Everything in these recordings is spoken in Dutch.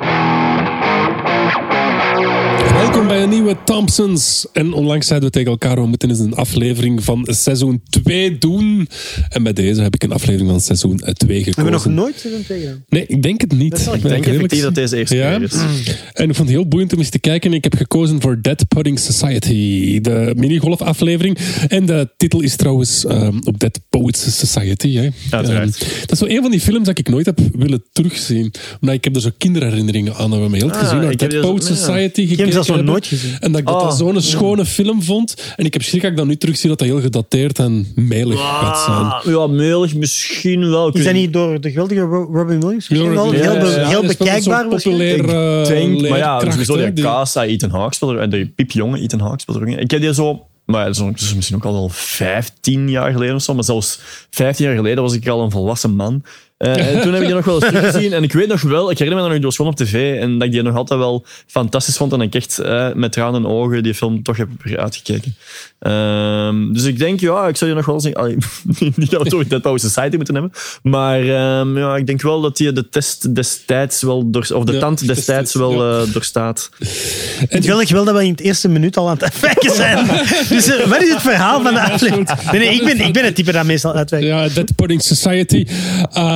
you Welkom bij een nieuwe Thompsons. En onlangs zeiden we tegen elkaar, we moeten eens een aflevering van seizoen 2 doen. En bij deze heb ik een aflevering van seizoen 2 gekozen. Hebben we nog nooit seizoen 2 gedaan? Nee, ik denk het niet. Dat is wel- Ik denk effectief dat deze eerste Ja. keer is. En ik vond het heel boeiend om eens te kijken. Ik heb gekozen voor Dead Pudding Society, de minigolf aflevering. En de titel is trouwens ehm, op Dead Poets Society. Hè. Uiteraard. Ehm, dat is zo een van die films dat ik nooit heb willen terugzien. Omdat ik heb er zo kinderherinneringen aan. Dat we me heel Ah, gezien naar ik heb Dead Poets ja. Society Ik heb hem gekeken hebben. nooit gezien. En dat ik dat, Oh, dat zo'n schone film vond. En ik heb schrik dat ik dat nu terugzie dat dat heel gedateerd en melig gaat zijn. Ah, ja, melig misschien wel. Is dat niet door de geweldige Ro- Robin Williams? Misschien wel? Heel Williams, be- ja, heel bekijkbaar populair, Ik eh, denk, maar ja, sowieso die Casa, Ethan Hawke speelt er, en die piepjonge Ethan Hawke er in. Ik heb die zo, maar ja, dat is dat is misschien ook al wel 15 jaar geleden of zo, maar zelfs 15 jaar geleden was ik al een volwassen man. Eh, en toen heb ik die nog wel eens teruggezien. En ik weet nog wel, ik herinner me dat nog, die was gewoon op tv. En dat ik die nog altijd wel fantastisch vond. En ik echt eh, met tranen in ogen die film toch heb uitgekeken. Ehm, dus ik denk, ja, ik zou je nog wel zeggen. allee, niet dat we toch Dead Power Society moeten hebben. Maar ehm, ja, ik denk wel dat die de test destijds wel, door, of de Ja, tand destijds destijds, wel ja. eh, doorstaat. Het wil ik wel dat we in het eerste minuut al aan het afwijken zijn. dus wat is het verhaal van de aflevering? Nee, nee, ik ben, ik ben het type dat meestal uitwijkt. Ja, Dead Pudding Society.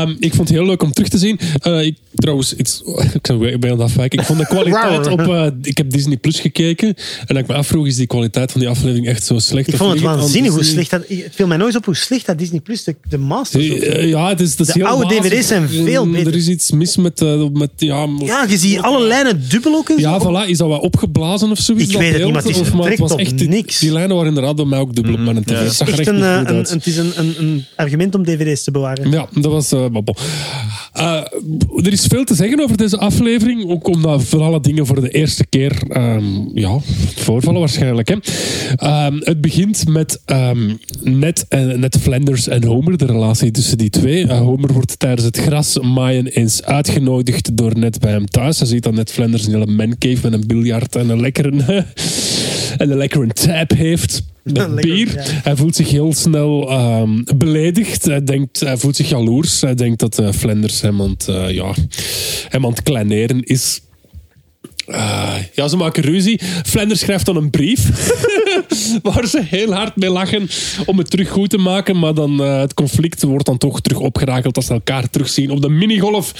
Ehm, ik vond het heel leuk om terug te zien. Eh, ik, trouwens, iets, ik ik ben aan het afwijken. Ik vond de kwaliteit op... eh, ik heb Disney Plus gekeken. En dat ik me afvroeg, is die kwaliteit van die aflevering echt zo slecht? Ik vond het waanzinnig hoe slecht dat... Het viel mij nooit op hoe slecht dat Disney Plus de, de masters. Eh, Ja, het is, het is De heel oude. DVD's zijn veel beter. Er is iets mis met... eh, met ja, Ja, je ziet alle lijnen dubbel ook. Ja, voilà. Is dat wat opgeblazen of zoiets? Ik dat weet het niet, maar het is- Of- het was op echt, niks. Die lijnen waren inderdaad bij mij ook dubbel op mijn tv. Ja. Het Echt echt is een, een, een argument om dvd's te bewaren. Ja, dat was eh, er is veel te zeggen over deze aflevering. Ook omdat voor alle dingen voor de eerste keer ehm, ja, voorvallen waarschijnlijk. Hè. Ehm, het begint met ehm, Ned, en, Ned Flanders en Homer, de relatie tussen die twee. Eh, Homer wordt tijdens het gras maaien eens uitgenodigd door Ned bij hem thuis. Hij ziet dat Ned Flanders een hele mancave met een biljart en een lekkere, en een lekkere tap heeft. Bier. ja. Hij voelt zich heel snel ehm, beledigd. Hij, denkt, hij voelt zich jaloers. Hij denkt dat eh, Flanders hem aan het, eh, ja, hem aan het kleineren is. Eh, ja, ze maken ruzie. Flanders schrijft dan een brief. waar ze heel hard mee lachen om het terug goed te maken. Maar dan eh, het conflict wordt dan toch terug opgerakeld als ze elkaar terugzien op de minigolf.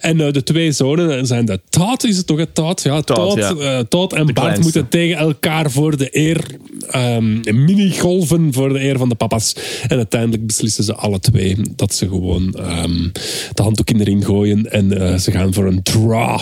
En eh, de twee zonen zijn de Todd, is het toch? Het Todd, ja. Todd, Todd, ja. Todd en Bart kleinste. moeten tegen elkaar voor de eer ehm, minigolven voor de eer van de papa's. En uiteindelijk beslissen ze alle twee dat ze gewoon ehm, de handdoek in de ring gooien en ze gaan voor een draw.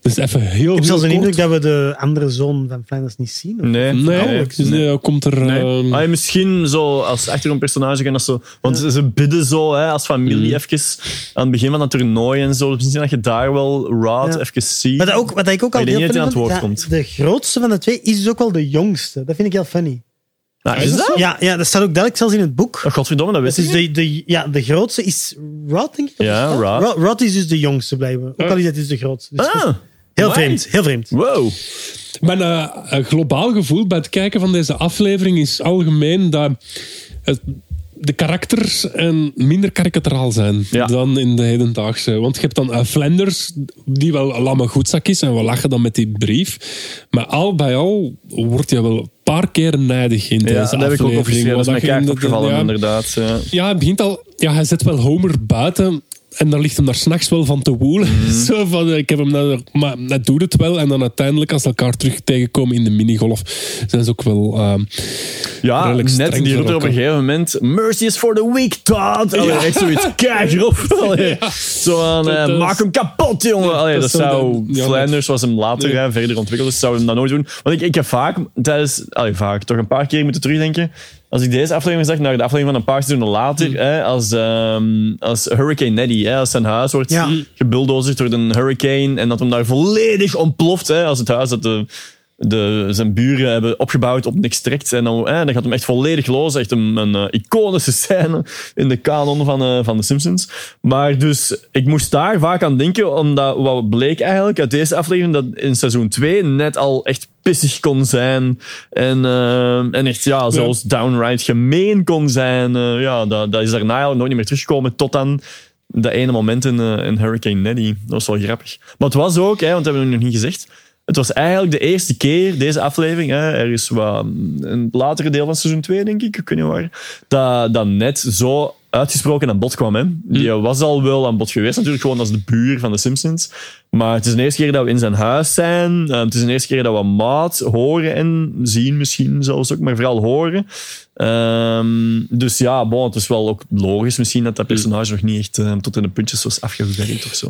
Dus even heel, Ik heb zelfs een kort. indruk dat we de andere zoon van Flanders niet zien. of? Nee, Nee, dus, komt er... Nee. ehm, Ah, ja, misschien zo als achtergrondpersonage gaan dat zo. Want ze, ze bidden zo hè, als familie Mhm. even aan het begin van dat toernooi en zo. Dus misschien dat je daar wel Rod Ja. even ziet. Maar dat ook, wat ik ook al Ik denk heel niet dat aan het woord komt. De grootste van de twee is dus ook wel de jongste. Dat vind ik heel funny. Nou, is dat? Ja, ja, dat staat ook duidelijk zelfs in het boek. Oh, godverdomme, dat wist is ik de, de, ja, de grootste is Rod, denk ik. dat Ja, dat? Rod. Rod is dus de jongste, blijkbaar. Ook al is het dus de grootste. Dus dat Ah, heel amai. vreemd, heel vreemd. Wow. Mijn eh, een globaal gevoel bij het kijken van deze aflevering is algemeen dat het, de karakters en minder karikaturaal zijn Ja. dan in de hedendaagse. Want je hebt dan eh, Flanders, die wel een lamme goedzak is en we lachen dan met die brief. Maar al bij al wordt hij wel een paar keer nijdig in deze Ja, dat heb ik ook aflevering. Dat is mij je de- opgevallen, ja, inderdaad. Ja. ja, het begint al. Ja, hij zet wel Homer buiten. En dan ligt hem daar s'nachts wel van te woelen. Mhm. Zo van, eh, ik heb hem nou, maar hij doet het wel. En dan uiteindelijk, als ze elkaar terug tegenkomen in de minigolf, zijn ze ook wel. ehm, Ja, net die roept op een gegeven moment Mercy is for the weak, Todd. Allee, echt zoiets keigrof. Allee, Zo aan, eh, Dat is- maak hem kapot, jongen. Allee, dat dat, zou Flanders was hem later Nee. hè, verder ontwikkeld, dus zou hem dat nooit doen. Want ik, ik heb vaak, tijdens... Allee, vaak, toch een paar keer moeten terugdenken. Als ik deze aflevering zag, naar de aflevering van een paar seizoenen later, Mm. hè, als, ehm, als Hurricane Neddy, hè, als zijn huis wordt Ja. gebulldozerd door een hurricane en dat hem daar volledig ontploft, hè, als het huis dat de de, zijn buren hebben opgebouwd op niks trekt. En dan, eh, dan gaat hem echt volledig los. Echt een, een eh, iconische scène in de kanon van, eh, van The Simpsons. Maar dus, ik moest daar vaak aan denken, omdat wat bleek eigenlijk uit deze aflevering, dat in seizoen 2 net al echt pissig kon zijn. En, eh, en echt, ja, zelfs downright gemeen kon zijn. Eh, ja, dat, dat is daarna eigenlijk nooit meer teruggekomen tot dan dat ene moment in, eh, in Hurricane Neddy. Dat was wel grappig. Maar het was ook, hè, want dat hebben we nog niet gezegd. Het was eigenlijk de eerste keer, deze aflevering, hè, er is wat, een latere deel van seizoen 2, denk ik, ik weet niet waar, dat, dat net zo uitgesproken aan bod kwam. Hè. Die was al wel aan bod geweest, natuurlijk, gewoon als de buur van de Simpsons. Maar het is de eerste keer dat we in zijn huis zijn. Eh, het is de eerste keer dat we Maat horen en zien misschien zelfs ook, maar vooral horen. Ehm, dus ja, bon, het is wel ook logisch misschien dat dat personage nog niet echt eh, tot in de puntjes was afgewerkt of zo.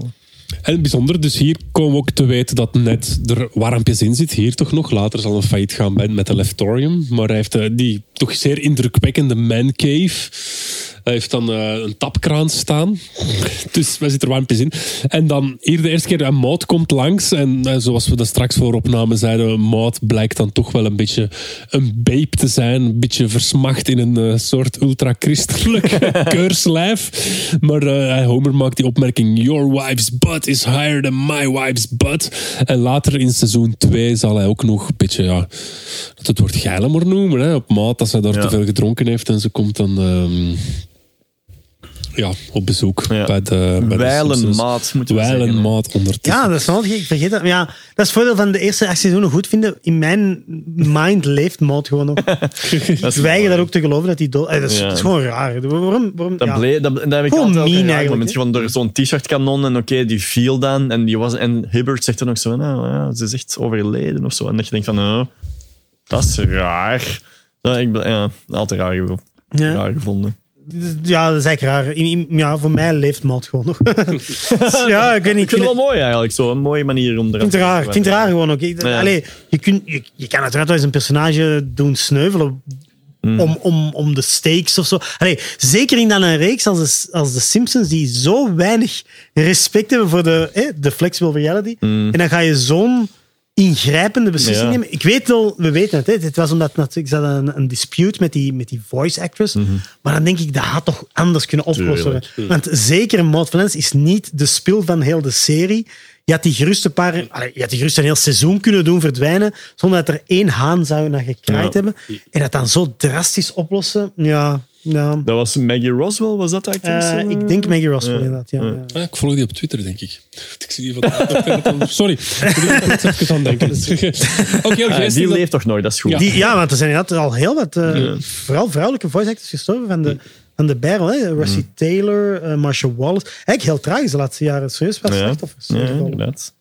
En bijzonder, dus hier komen we ook te weten dat net er warmpjes in zit. Hier toch nog. Later zal een failliet gaan met de Leftorium. Maar hij heeft eh, die toch zeer indrukwekkende man cave. Hij heeft dan eh, een tapkraan staan. Dus wij zitten er warmpjes in. En dan hier de eerste keer, een Maud komt langs. En eh, zoals we dat straks voor opname zeiden, Maud blijkt dan toch wel een beetje een babe te zijn. Een beetje versmacht in een eh, soort ultra-christelijk keurslijf. Maar Homer maakt die opmerking: Your wife's butt is higher than my wife's butt. En later in seizoen 2 zal hij ook nog een beetje, ja, dat het woord geilen maar noemen. Hè, op maat als hij daar Ja. te veel gedronken heeft en ze komt dan. ehm, ja, op bezoek Ja. bij de bij de Wijlen Simpsons. maat, moeten we Wijlen zeggen. maat ondertussen. Ja, dat is wel, ik vergeet dat. Maar Ja, dat is het voordeel van de eerste acht seizoenen goed vinden. In mijn mind leeft Maud gewoon nog. ik weiger dat ook te geloven dat hij dood eh, dat, is, Ja. dat is gewoon raar. Waarom? waarom Dat, ja. bleef, dat, dat heb ik Gewoon altijd mean mean eigenlijk, moment. hè? Gewoon door zo'n t-shirt kanon en oké, die viel dan. En, die was, en Hibbert zegt er nog zo, nou, ja, ze is echt overleden of zo. En dat je denkt van, oh, dat is raar. Ja, ik ben ja, altijd raar, Ja. raar gevonden. Ja, dat is eigenlijk raar. Ja, voor mij leeft Maud gewoon nog. ja, ik weet niet. Ik vind het wel mooi eigenlijk, zo een mooie manier om eraan het raar. Ik vind het raar gewoon ook. Ik- Ja. Allee, je, kunt, je, je kan uiteraard wel eens een personage doen sneuvelen Mm. om, om, om de stakes of zo. Allee, zeker in dan een reeks als de, als de Simpsons, die zo weinig respect hebben voor de, eh, de flexible reality. En dan ga je zo'n ingrijpende beslissing. Ja. nemen. Ik weet wel, we weten het. Hè. Het was omdat natuurlijk ze hadden een, een dispute met die, met die voice actress. Maar dan denk ik, dat had toch anders kunnen opgelost worden. Mhm. Tuurlijk. Want zeker Maud Valens is niet de spil van heel de serie. Je had die gerust een paar... Je had die gerust een heel seizoen kunnen doen verdwijnen, zonder dat er één haan zou naar gekraaid Ja. hebben. En dat dan zo drastisch oplossen, ja... ja. Dat was Maggie Roswell, was dat de actrice? Eh, ik denk Maggie Roswell, inderdaad. Ja, ja. Ah, ik volg die op Twitter, denk ik. Ik zie die van. Sorry. Ik moet er even aan denken. Oké, oké. Ah, die dat- leeft toch nog, dat is goed. Ja. Die, ja, want er zijn inderdaad al heel wat, eh, vooral vrouwelijke voice actors gestorven van de, van de barrel. Hè. Rusty Taylor, eh Marcia Wallace. Eigenlijk heel traag is de laatste jaren. Serieus wat Ja, slachtoffers. ja, inderdaad.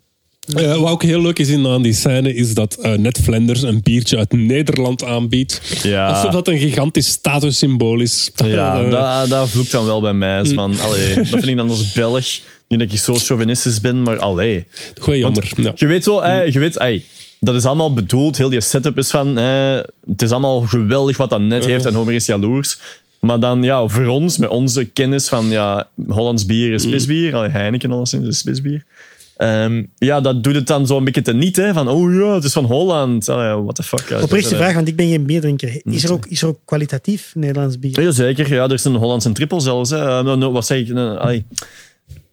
Eh, wat ook heel leuk is in, aan die scène, is dat eh Ned Flanders een biertje uit Nederland aanbiedt. Ja. Alsof dat een gigantisch statussymbool is. Ja, Eh, dat, dat vloekt dan wel bij mij. is Van, allee, dat vind ik dan als Belg. Niet dat ik zo chauvinistisch ben, maar allee. Gewoon jammer. Ja. Je weet zo, eh, je weet, ey, dat is allemaal bedoeld. Heel die setup is van, eh, het is allemaal geweldig wat dat net heeft en Homer is jaloers. Maar dan, ja, voor ons, met onze kennis van, ja, Hollands bier is pisbier. Allee, Heineken alleszins is pisbier. Ehm, ja, dat doet het dan zo een beetje te niet, hè. Van, oh ja, het is van Holland. Allee, what the fuck. Ja, Oprechte vraag, want ik ben geen bierdrinker. Is er ook, is er ook kwalitatief Nederlands bier? Ja, zeker. Ja, er is een Hollandse trippel zelfs. Hè. Eh, nou, nou, wat zeg ik? Allee.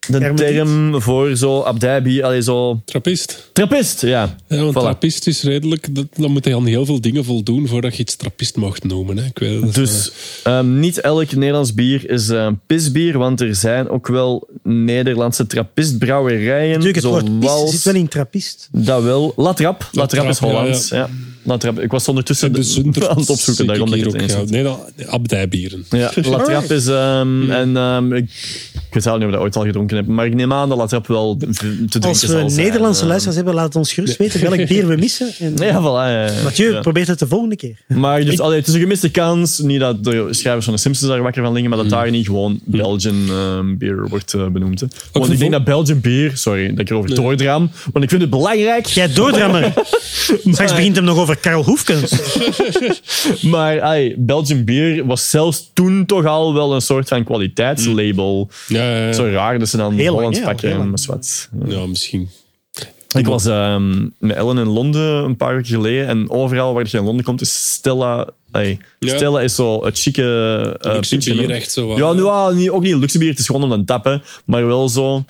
De Hermetiet. term voor zo abdijbier, allee, zo... Trappist. Trappist, ja. Ja, want Voilà. trappist is redelijk... Dat, dan moet je aan heel veel dingen voldoen voordat je iets trappist mag noemen. Hè. Ik weet, dat is, Dus ehm, niet elk Nederlands bier is eh, pisbier, want er zijn ook wel Nederlandse trappistbrouwerijen. Natuurlijk, het woord pis zoals- zit wel in trappist. Dat wel. La Trappe. La Trappe is Trappe, ja, Hollands. Ja, La Trappe. Ik was ondertussen eh, de zundert aan het opzoeken, daarom dat hier ik het ook, eens had. Nee, dat, abdijbieren. Ja, La Alright. Trappe is... ehm, En ehm, ik, ik weet zelf niet of ik dat ooit al gedronken maar ik neem aan dat La Trappe wel te drinken Als we. Nederlandse Ehm, luisteraars hebben, laat het ons gerust weten welk bier we missen. En Ja, voilà. Ja. Mathieu, Ja. probeert het de volgende keer. Maar dus, allee, het is een gemiste kans. Niet dat de schrijvers van de Simpsons daar wakker van liggen, maar dat daar niet gewoon Belgian ehm, beer wordt eh, benoemd. Hè. Want ik denk dat Belgian beer... Sorry dat ik erover doordraam, want ik vind het belangrijk. Jij doordrammer. Straks begint hem nog over Karel Hoefkens. Maar allee, Belgian beer was zelfs toen toch al wel een soort van kwaliteitslabel. Ja, ja, ja. Zo raar dat ze dan Heel lang, Hollands ja, pakken heel lang. Ja, misschien. Ik was ehm, met Ellen in Londen een paar weken geleden en overal waar je in Londen komt is Stella... Ja. Stella is zo het chique uh, Luxe bier, echt zo wat. Ja, nu, ah, niet, ook niet luxe bier, het is gewoon op de tap, hè, maar wel zo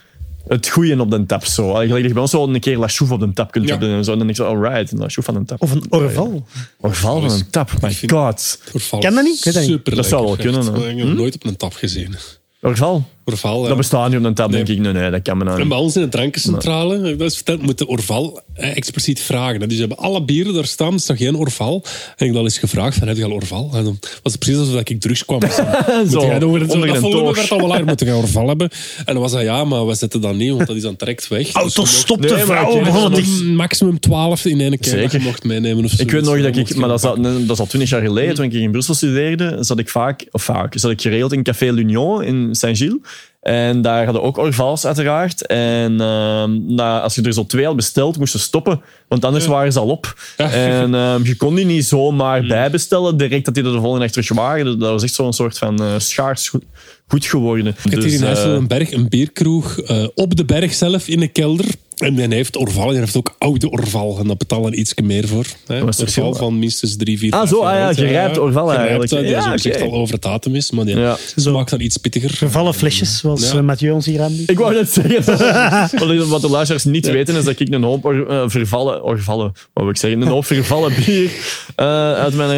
het goeie op de tap. Zo. Allee, gelijk dat je bij ons zo een keer La Chouffe op de tap kunt Ja. hebben en zo. En dan denk ik zo, alright, een La Chouffe van een tap. Of een orval. Orval van een tap, my god. Orval. Ken dat niet? Super Dat zou wel kunnen. Ik heb nog nooit op een tap gezien. Orval? Orval. Dat bestaat niet op een tab, Nee. denk ik. Nee, nee, dat kan me nou En bij ons in de drankencentrale, dat is verteld, moet de Orval expliciet vragen. Dus ze hebben alle bieren daar staan, er is nog geen Orval. En ik al eens gevraagd, van, heb je al Orval? En dan was het precies alsof ik drugs kwam. Dus dan moet jij onder dat volume werd al wel langer, moet jij Orval hebben? En dan was hij, ja, maar we zetten dat niet, want dat is dan direct weg. Dus Auto mocht- stopte, Nee, maar dat is maximum 12 in één keer dat Zeker. mocht meenemen. Of Ik weet nog dat Dan ik, maar dat is, al, pakken. nee, dat is al twintig jaar geleden, toen ik in Brussel studeerde, zat ik vaak, of vaak, zat ik geregeld in Café L'Union in Saint-Gilles. En daar hadden ook Orvals uiteraard. En ehm, na, als je er zo twee had besteld, moest je stoppen, want anders waren ze al op. En ehm, je kon die niet zomaar bijbestellen, direct dat die er de volgende dag terug waren. Dat was echt zo'n soort van eh, schaars goed, goed geworden. Ik heb Dus, hier in huis een berg, een bierkroeg, eh, op de berg zelf in de kelder. En die heeft Orval, en die heeft ook oude Orval. En daar betalen iets meer voor. Hè? Orval van minstens drie, vier, Ah, zo, jaar ah ja, gerijpt Orval Gerijpt, eigenlijk. hè, Die Ja, is echt al over het datum is, maar die Ja. smaakt dan iets pittiger. Vervallen flesjes, zoals Ja. eh, Mathieu ons hier aanbiedt. Ik wou net zeggen, wat- wat de luisteraars niet weten, is dat ik een hoop or- eh, vervallen, orvallen, wat wil ik zeggen, een hoop vervallen bier eh, uit, mijn,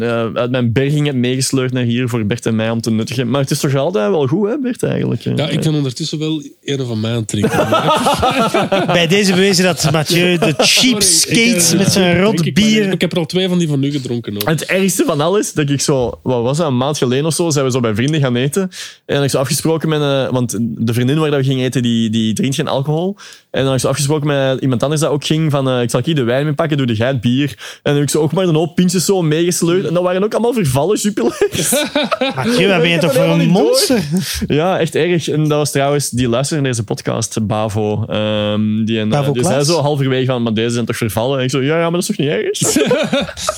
eh, eh, uit mijn berging heb meegesleurd naar hier voor Bert en mij om te nuttigen. Maar het is toch altijd wel goed, hè, Bert, eigenlijk? Ja, ik ben ondertussen wel een van mij aan het drinken. Bij deze bewezen dat Mathieu de Sorry, ik, eh, met zijn drink rot bier... Ik heb er al twee van die van nu gedronken. Het ergste van alles, dat ik zo, wat was dat, een maand geleden of zo, zijn we zo bij vrienden gaan eten. En dan heb ik zo afgesproken met, eh, want de vriendin waar we gingen eten, die, die drinkt geen alcohol. En dan heb ik zo afgesproken met iemand anders dat ook ging, van eh, ik zal hier de wijn mee pakken, doe de jij het bier. En dan heb ik zo ook maar een hoop pintjes zo meegesleurd. En dat waren ook allemaal vervallen superlekkers. Mathieu, wat ben je toch voor een monster? Ja, echt erg. En dat was trouwens, die luisterde naar deze podcast, Bavo. ehm, die, en, die zei Klaas? zo halverwege van, maar deze zijn toch vervallen? En ik zo, ja, ja, maar dat is toch niet erg?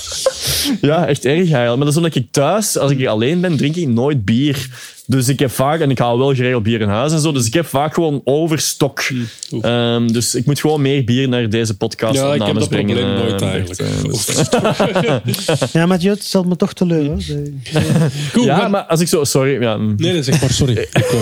ja, echt erg eigenlijk. Maar dat is omdat ik thuis, als ik hier alleen ben, drink ik nooit bier. Dus ik heb vaak, en ik haal wel geregeld bier in huis en zo, dus ik heb vaak gewoon overstok. oef. Ehm, dus ik moet gewoon meer bier naar deze podcast Ja, ik heb dat brengen. probleem eh, nooit Bert, eigenlijk. eh, dus- Ja, Mathieu, het stelt me toch teleur. Hoor. Goed, ja, maar- maar als ik zo... Sorry, ja, mm. Nee, nee, zeg maar, sorry. Ik, eh,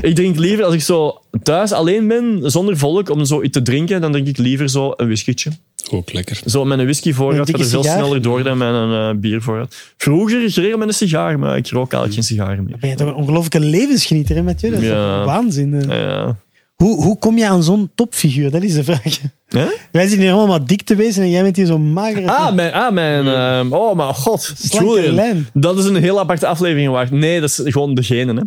Ik drink liever, als ik zo thuis alleen ben, zonder volk, om zo iets te drinken, dan drink ik liever zo een whiskietje. ook lekker. Zo, mijn whiskyvoorraad Een gaat er veel sigaar? sneller door dan mijn eh, biervoorraad. Vroeger geregeld met een sigaar, maar ik rook eigenlijk geen sigaren meer. Ben je toch een ongelooflijke levensgenieter, hè, Mathieu? Dat is Ja. waanzin. hè? Ja. Hoe, hoe kom je aan zo'n topfiguur? Dat is de vraag. Hè? Wij zitten hier allemaal dik te wezen en jij bent hier zo mager. Ah, mijn, ah, mijn ehm, oh, mijn god. Slanke Julian. lijn. Dat is een heel aparte aflevering waard. Nee, dat is gewoon degene, hè.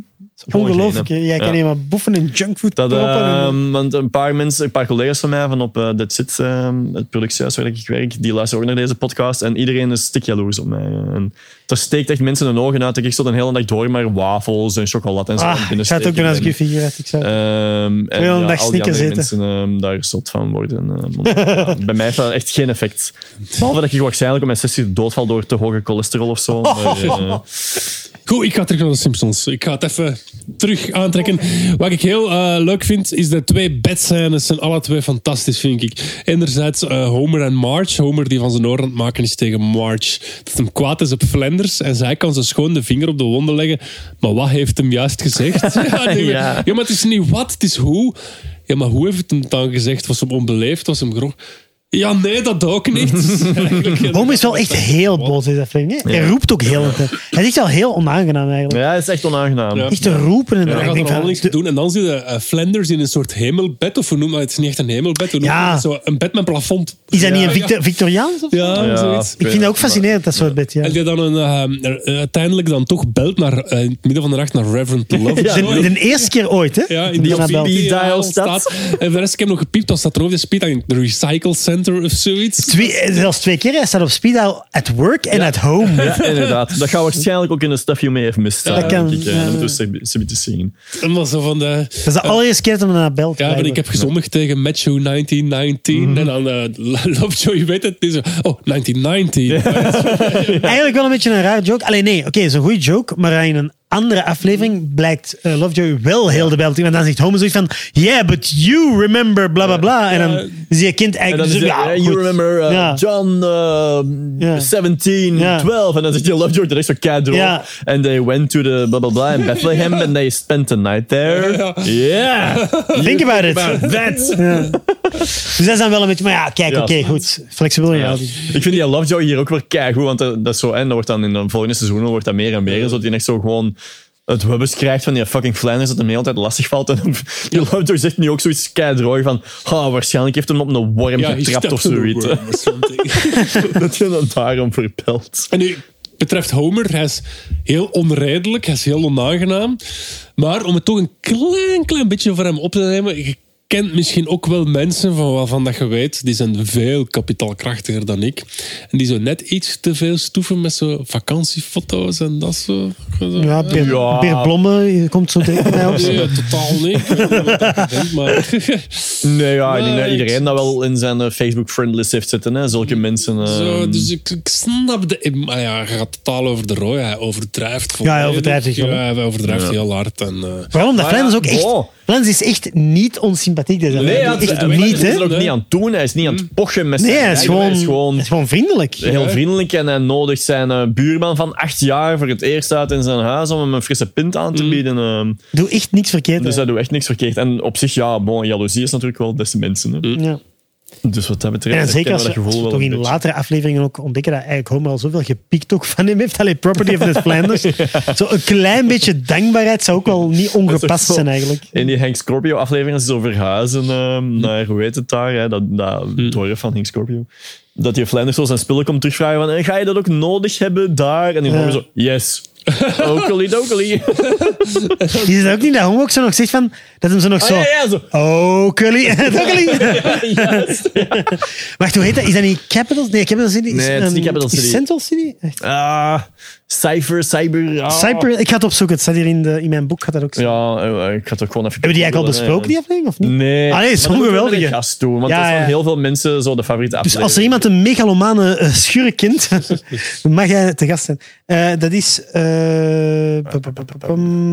Gewoon Ongelooflijk. hè. degene. Jij kan Ja. maar boefen en junkfood Dat, proppen. en- ehm, want een paar mensen, een paar collega's van mij van op eh That's It, ehm, het productiehuis waar ik werk, die luisteren ook naar deze podcast en iedereen is stik jaloers op mij. En er steekt echt mensen hun ogen uit dat ik zo de hele dag door maar wafels en chocolade en zo aan ah, ik ga het ook doen als ik je figuur uit. Ik zou... Ehm, en een dag al die Snickers andere eten. mensen ehm, daar zot van worden. Ja, bij mij heeft dat echt geen effect. Behalve dat ik waarschijnlijk op mijn 60 doodval door te hoge cholesterol of zo. Maar, eh, Goed, ik ga terug naar de Simpsons. Ik ga het even terug aantrekken. Wat ik heel eh, leuk vind, is de twee bedscènes zijn alle twee fantastisch, vind ik. Enerzijds eh, Homer en Marge. Homer die van zijn oor aan het maken is tegen Marge. Dat hem kwaad is op Flanders. En zij kan zo schoon de vinger op de wonden leggen. Maar wat heeft hem juist gezegd? ja, ja, maar het is niet wat, het is hoe. Ja, maar hoe heeft het hem dan gezegd? Was hem onbeleefd? Was hem grof? Ja, nee, dat ook niet. Homer is wel echt heel boos deze aflevering. hè. Hij roept ook heel. Hij is echt wel heel onaangenaam eigenlijk. ja, het is echt onaangenaam. Ja. Echt te roepen. En Ja, dan gaat er niks te doen. En dan zie je eh, Flanders in een soort hemelbed. Of hoe noemen we het? Het is niet echt een hemelbed. Hoe noemen we Ja. het? Zo een bed met plafond. Is dat niet een Victor, Victoriaans? Of? Ja, Ja, zoiets. Ik vind dat ook fascinerend, dat soort bed. Ja. En die dan een, eh, er- uiteindelijk dan toch belt naar, eh, in het midden van de nacht naar Reverend Love. Ja. De, de eerste keer ooit, hè? Ja, in Die die aan belt. speed dial staat. En voor de rest, ik heb nog gepiept, als dat erover is, speed aan de Recycle Center of zoiets. Twee, eh, zelfs twee keer. Hij staat op speed dial at work en at home. Ja, inderdaad. Dat gaat waarschijnlijk ook in de Stuff You May Have Missed. Dat kan, ik, eh, ja. Dat moeten we ze te zien. Zo van de... Dat is de allereerste keer dat hij naar belt. Ja, maar ik heb gezondigd tegen Matthew 1919. En dan uh, Lovejoy, je weet het. Oh, 1919. Eigenlijk wel een beetje een raar joke. Alleen nee, oké, het is een goede joke. Maar in een andere aflevering blijkt eh, Lovejoy wel heel de belt. Want dan zegt Homer zoiets van... Yeah, but you remember bla bla bla. En dan is je kind En eigenlijk... dan dus, ja, eh, goed. you remember uh, Ja. John uh, Ja. 17, Ja. 12. En dan zegt je Lovejoy, dat is zo keidroog. Ja. And they went to the blah blah blah in Bethlehem and they spent the night there. Yeah. Think about it. that. Dus dat is dan wel een beetje... Maar ja, kijk, Ja. oké, goed. Flexibel, ja. Ja. Ik vind die Lovejoy hier ook weer keigoed, want dat, dat is zo, en dat wordt dan in de volgende seizoenen wordt dat meer en meer. En zo, die echt zo gewoon het Webbes krijgt van die fucking Flanders dat hem de hele tijd lastig valt. En die loopt toch zegt nu ook zoiets keidroog van ah, waarschijnlijk heeft hem op een worm Ja, getrapt of zoiets. dat je dan daarom verpelt. En nu betreft Homer, hij is heel onredelijk, hij is heel onaangenaam. Maar om het toch een klein, klein beetje voor hem op te nemen, je kent misschien ook wel mensen van waarvan dat je weet, die zijn veel kapitaalkrachtiger dan ik. En die zo net iets te veel stoeven met zo vakantiefoto's en dat zo. Ja, Beer, Ja. Blomme je komt zo tegen mij op. Nee, totaal niet. Dat maar... Nee, ja, ik denk dat Nee, iedereen dat wel in zijn eh, Facebook friendlist heeft zitten. Hè? Zulke mensen. eh, Zo, dus ik, ik snap de... Maar ja, hij gaat totaal over de rooi. Hij overdrijft Ja, hij overdrijft zich Ja, hij overdrijft heel hard. En, eh, Vooral omdat Maar ja, Flanders ook echt... wow. Flanders is echt niet onsympathiek. Nee, ja, echt hij- niet, hij is er ook Nee. niet aan het doen. Hij is niet aan het pochen met Nee, zijn hij is gewoon, Hij is gewoon hij is gewoon vriendelijk. heel vriendelijk en hij nodigt zijn eh, buurman van acht jaar voor het eerst uit in zijn huis om hem een frisse pint aan te bieden. ehm. Doe echt niks verkeerd. dus hij doet echt niks verkeerd. En op zich, ja, bon, jaloezie is natuurlijk wel beste mensen. Hè. ja. Dus wat dat betreft, En zeker als herkennen we we toch in latere afleveringen ook ontdekken dat eigenlijk Homer al zoveel gepikt ook van hem heeft. Allee, Property of the Flanders. Zo een klein beetje dankbaarheid zou ook wel niet ongepast zijn eigenlijk. In die Hank Scorpio aflevering, als ze zo verhuizen ehm, naar, hoe heet het daar, hè, dat, dat dorp van Hank Scorpio. Dat die Flanders zo zijn spullen komt terugvragen van, eh, ga je dat ook nodig hebben daar? En die horen zo, yes. Oakley dokley. Is ook niet dat ook zo nog zegt van... Dat hem zo nog Ah, zo... ja, ja, zo. Oh, Cully. Juist. Wacht, hoe heet dat? Is dat niet Capital? Nee, Capital City. Nee, het is niet Capital City. Central City? Echt? Ah, Cypher, Cyber. ah. Cyper, ik ga het opzoeken. Het staat hier in, de, in mijn boek. Gaat dat ook staan. Ja, eh, ik ga het ook gewoon even... Hebben die eigenlijk al besproken, die aflevering, of niet? Nee. Ah, nee, het is een gast doen, want Ja, dat is van ja. heel veel mensen zo de favoriete Dus als er iemand een megalomane uh, schurk kent, dan mag jij te gast zijn. Eh, dat is eh,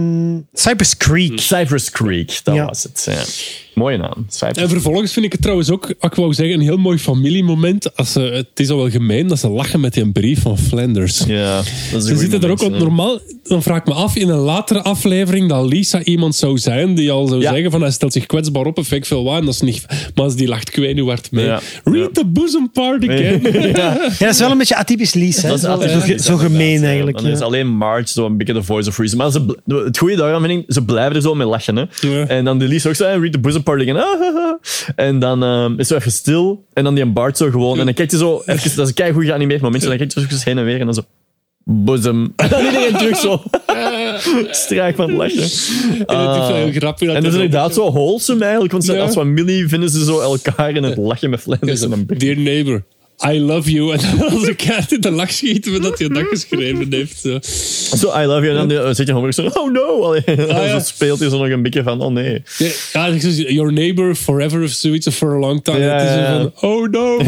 pum, pum, pum, pum, Cypress Creek. Cypress Creek, dat Ja. was het. Ja. Mooie naam. Cypress En vervolgens vind ik het trouwens ook, ik wou zeggen, een heel mooi familiemoment. Als ze, het is al wel gemeen dat ze lachen met die brief van Flanders. Ja, dat is een Ze zitten er ook, ja. normaal, dan vraag ik me af in een latere aflevering dat Lisa iemand zou zijn die al zou Ja. zeggen van hij stelt zich kwetsbaar op en fake veel wijn, dat is niet, maar als die lacht kwijnuward mee. Ja. Read Ja. the bosom part again. Ja, dat is wel een beetje atypisch Lies. Hè? Dat is Zo- altijd zo, gemeen eigenlijk. Dan is ja. alleen Marge zo een beetje de voice of reason. Maar ze, het goede daaraan vind ik, ze blijven er zo mee lachen. Hè. Ja. En dan de Lies ook zo, read the bosom Ah, ah, ah. En dan ehm, is zo even stil. En dan die Bart zo gewoon. En dan kijkt hij zo, even, dat is een goed geanimeerd momentje. Dan kijkt hij zo even heen en weer. En dan zo, bosom. En dan iedereen terug zo. Straak van het lachen. En. En dat is inderdaad zo wholesome eigenlijk. Want Ja. als familie vinden ze zo elkaar in het lachen met Flanders. En dan Dear neighbor, I love you. En dan als een kaart in de lach schieten we dat hij dat geschreven heeft. Zo. Zo, I love you. En dan uh, zit je gewoon zo, oh no. Allee, Ah, ja. speelt hij zo nog een beetje van, oh nee. Ja, ik zeg, your neighbor forever of zoiets of for a long time. Ja, is ja, ja. van, oh no.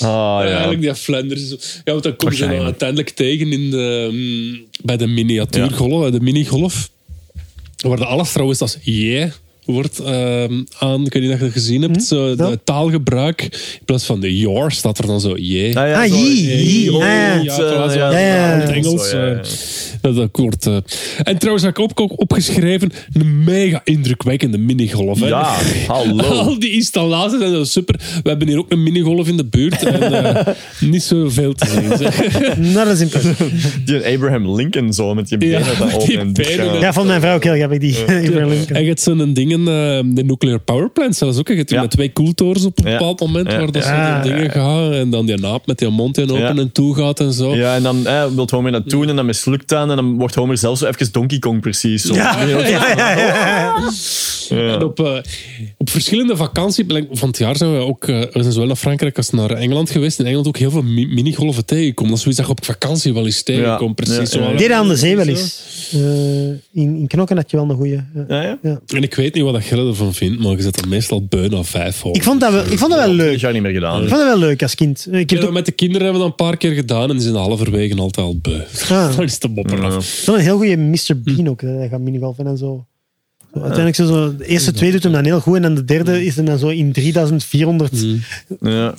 Ah, Ja, ja. eigenlijk die Flanders. Ja, want dan kom je dan uiteindelijk tegen in de, mm, bij de miniatuurgolf, de minigolf. Waar de alles trouwens als yeah wordt ehm, aan, ik weet niet of je dat gezien hebt, zo, de Ja. taalgebruik. In plaats van de your staat er dan zo yeah. Ah, ja, Ah, ah, ja. Ja, ja, ja, ja. het Engels. Ja, ja. Dat, eh. En trouwens heb ik ook, ook opgeschreven een mega indrukwekkende minigolf. Hè. Ja, hallo. Al die installaties zijn zo super. We hebben hier ook een minigolf in de buurt. En, eh, niet zoveel te zien. Nou, dat is impressief. Die Abraham Lincoln zo met Ja, benen open die benen, Ja, vond mijn vrouw ook heel grappig, die Abraham Lincoln. En je hebt zo'n eh, de nuclear power plant zelfs ook. Je hebt Ja. met twee koeltorens op een Ja. bepaald moment Ja. waar dat Ja. soort dingen gaan. En dan die naap met die mond in open Ja. en toe gaat en zo. Ja, en dan eh, wil Homer dat doen en dan mislukt dan. En dan wordt Homer zelfs zo even Donkey Kong precies. Zo. Ja, ja, ja, ja, ja. En op, eh, op verschillende vakanties van het jaar zijn we ook, eh, we zijn zowel naar Frankrijk als naar Engeland geweest. In Engeland ook heel veel mi- minigolven tegenkomen. Dat is zoiets dat je op vakantie wel eens tegenkomt. Ja. Precies. Zo. ja. Deden aan de zee wel eens. Eh, in, in Knokken had je wel een goeie. Ja. Ja, ja. En ik weet niet wat je ervan vindt, maar je zet er meestal beu na vijf hoor. Ik, vond dat wel, ik vond dat wel Dat leuk. jaar niet meer gedaan. Ik vond dat wel leuk als kind. Ik heb Ja, het ook met de kinderen hebben we dat een paar keer gedaan en die zijn halverwege altijd al beu. Ah. Dan is de bopper af. wel een heel goede Mr. Bean ook. dat Hij gaat minigolfen en zo. Zo, Uiteindelijk zo, de eerste twee doet hem dan heel goed en dan de derde is hem dan zo in 3400 Ja.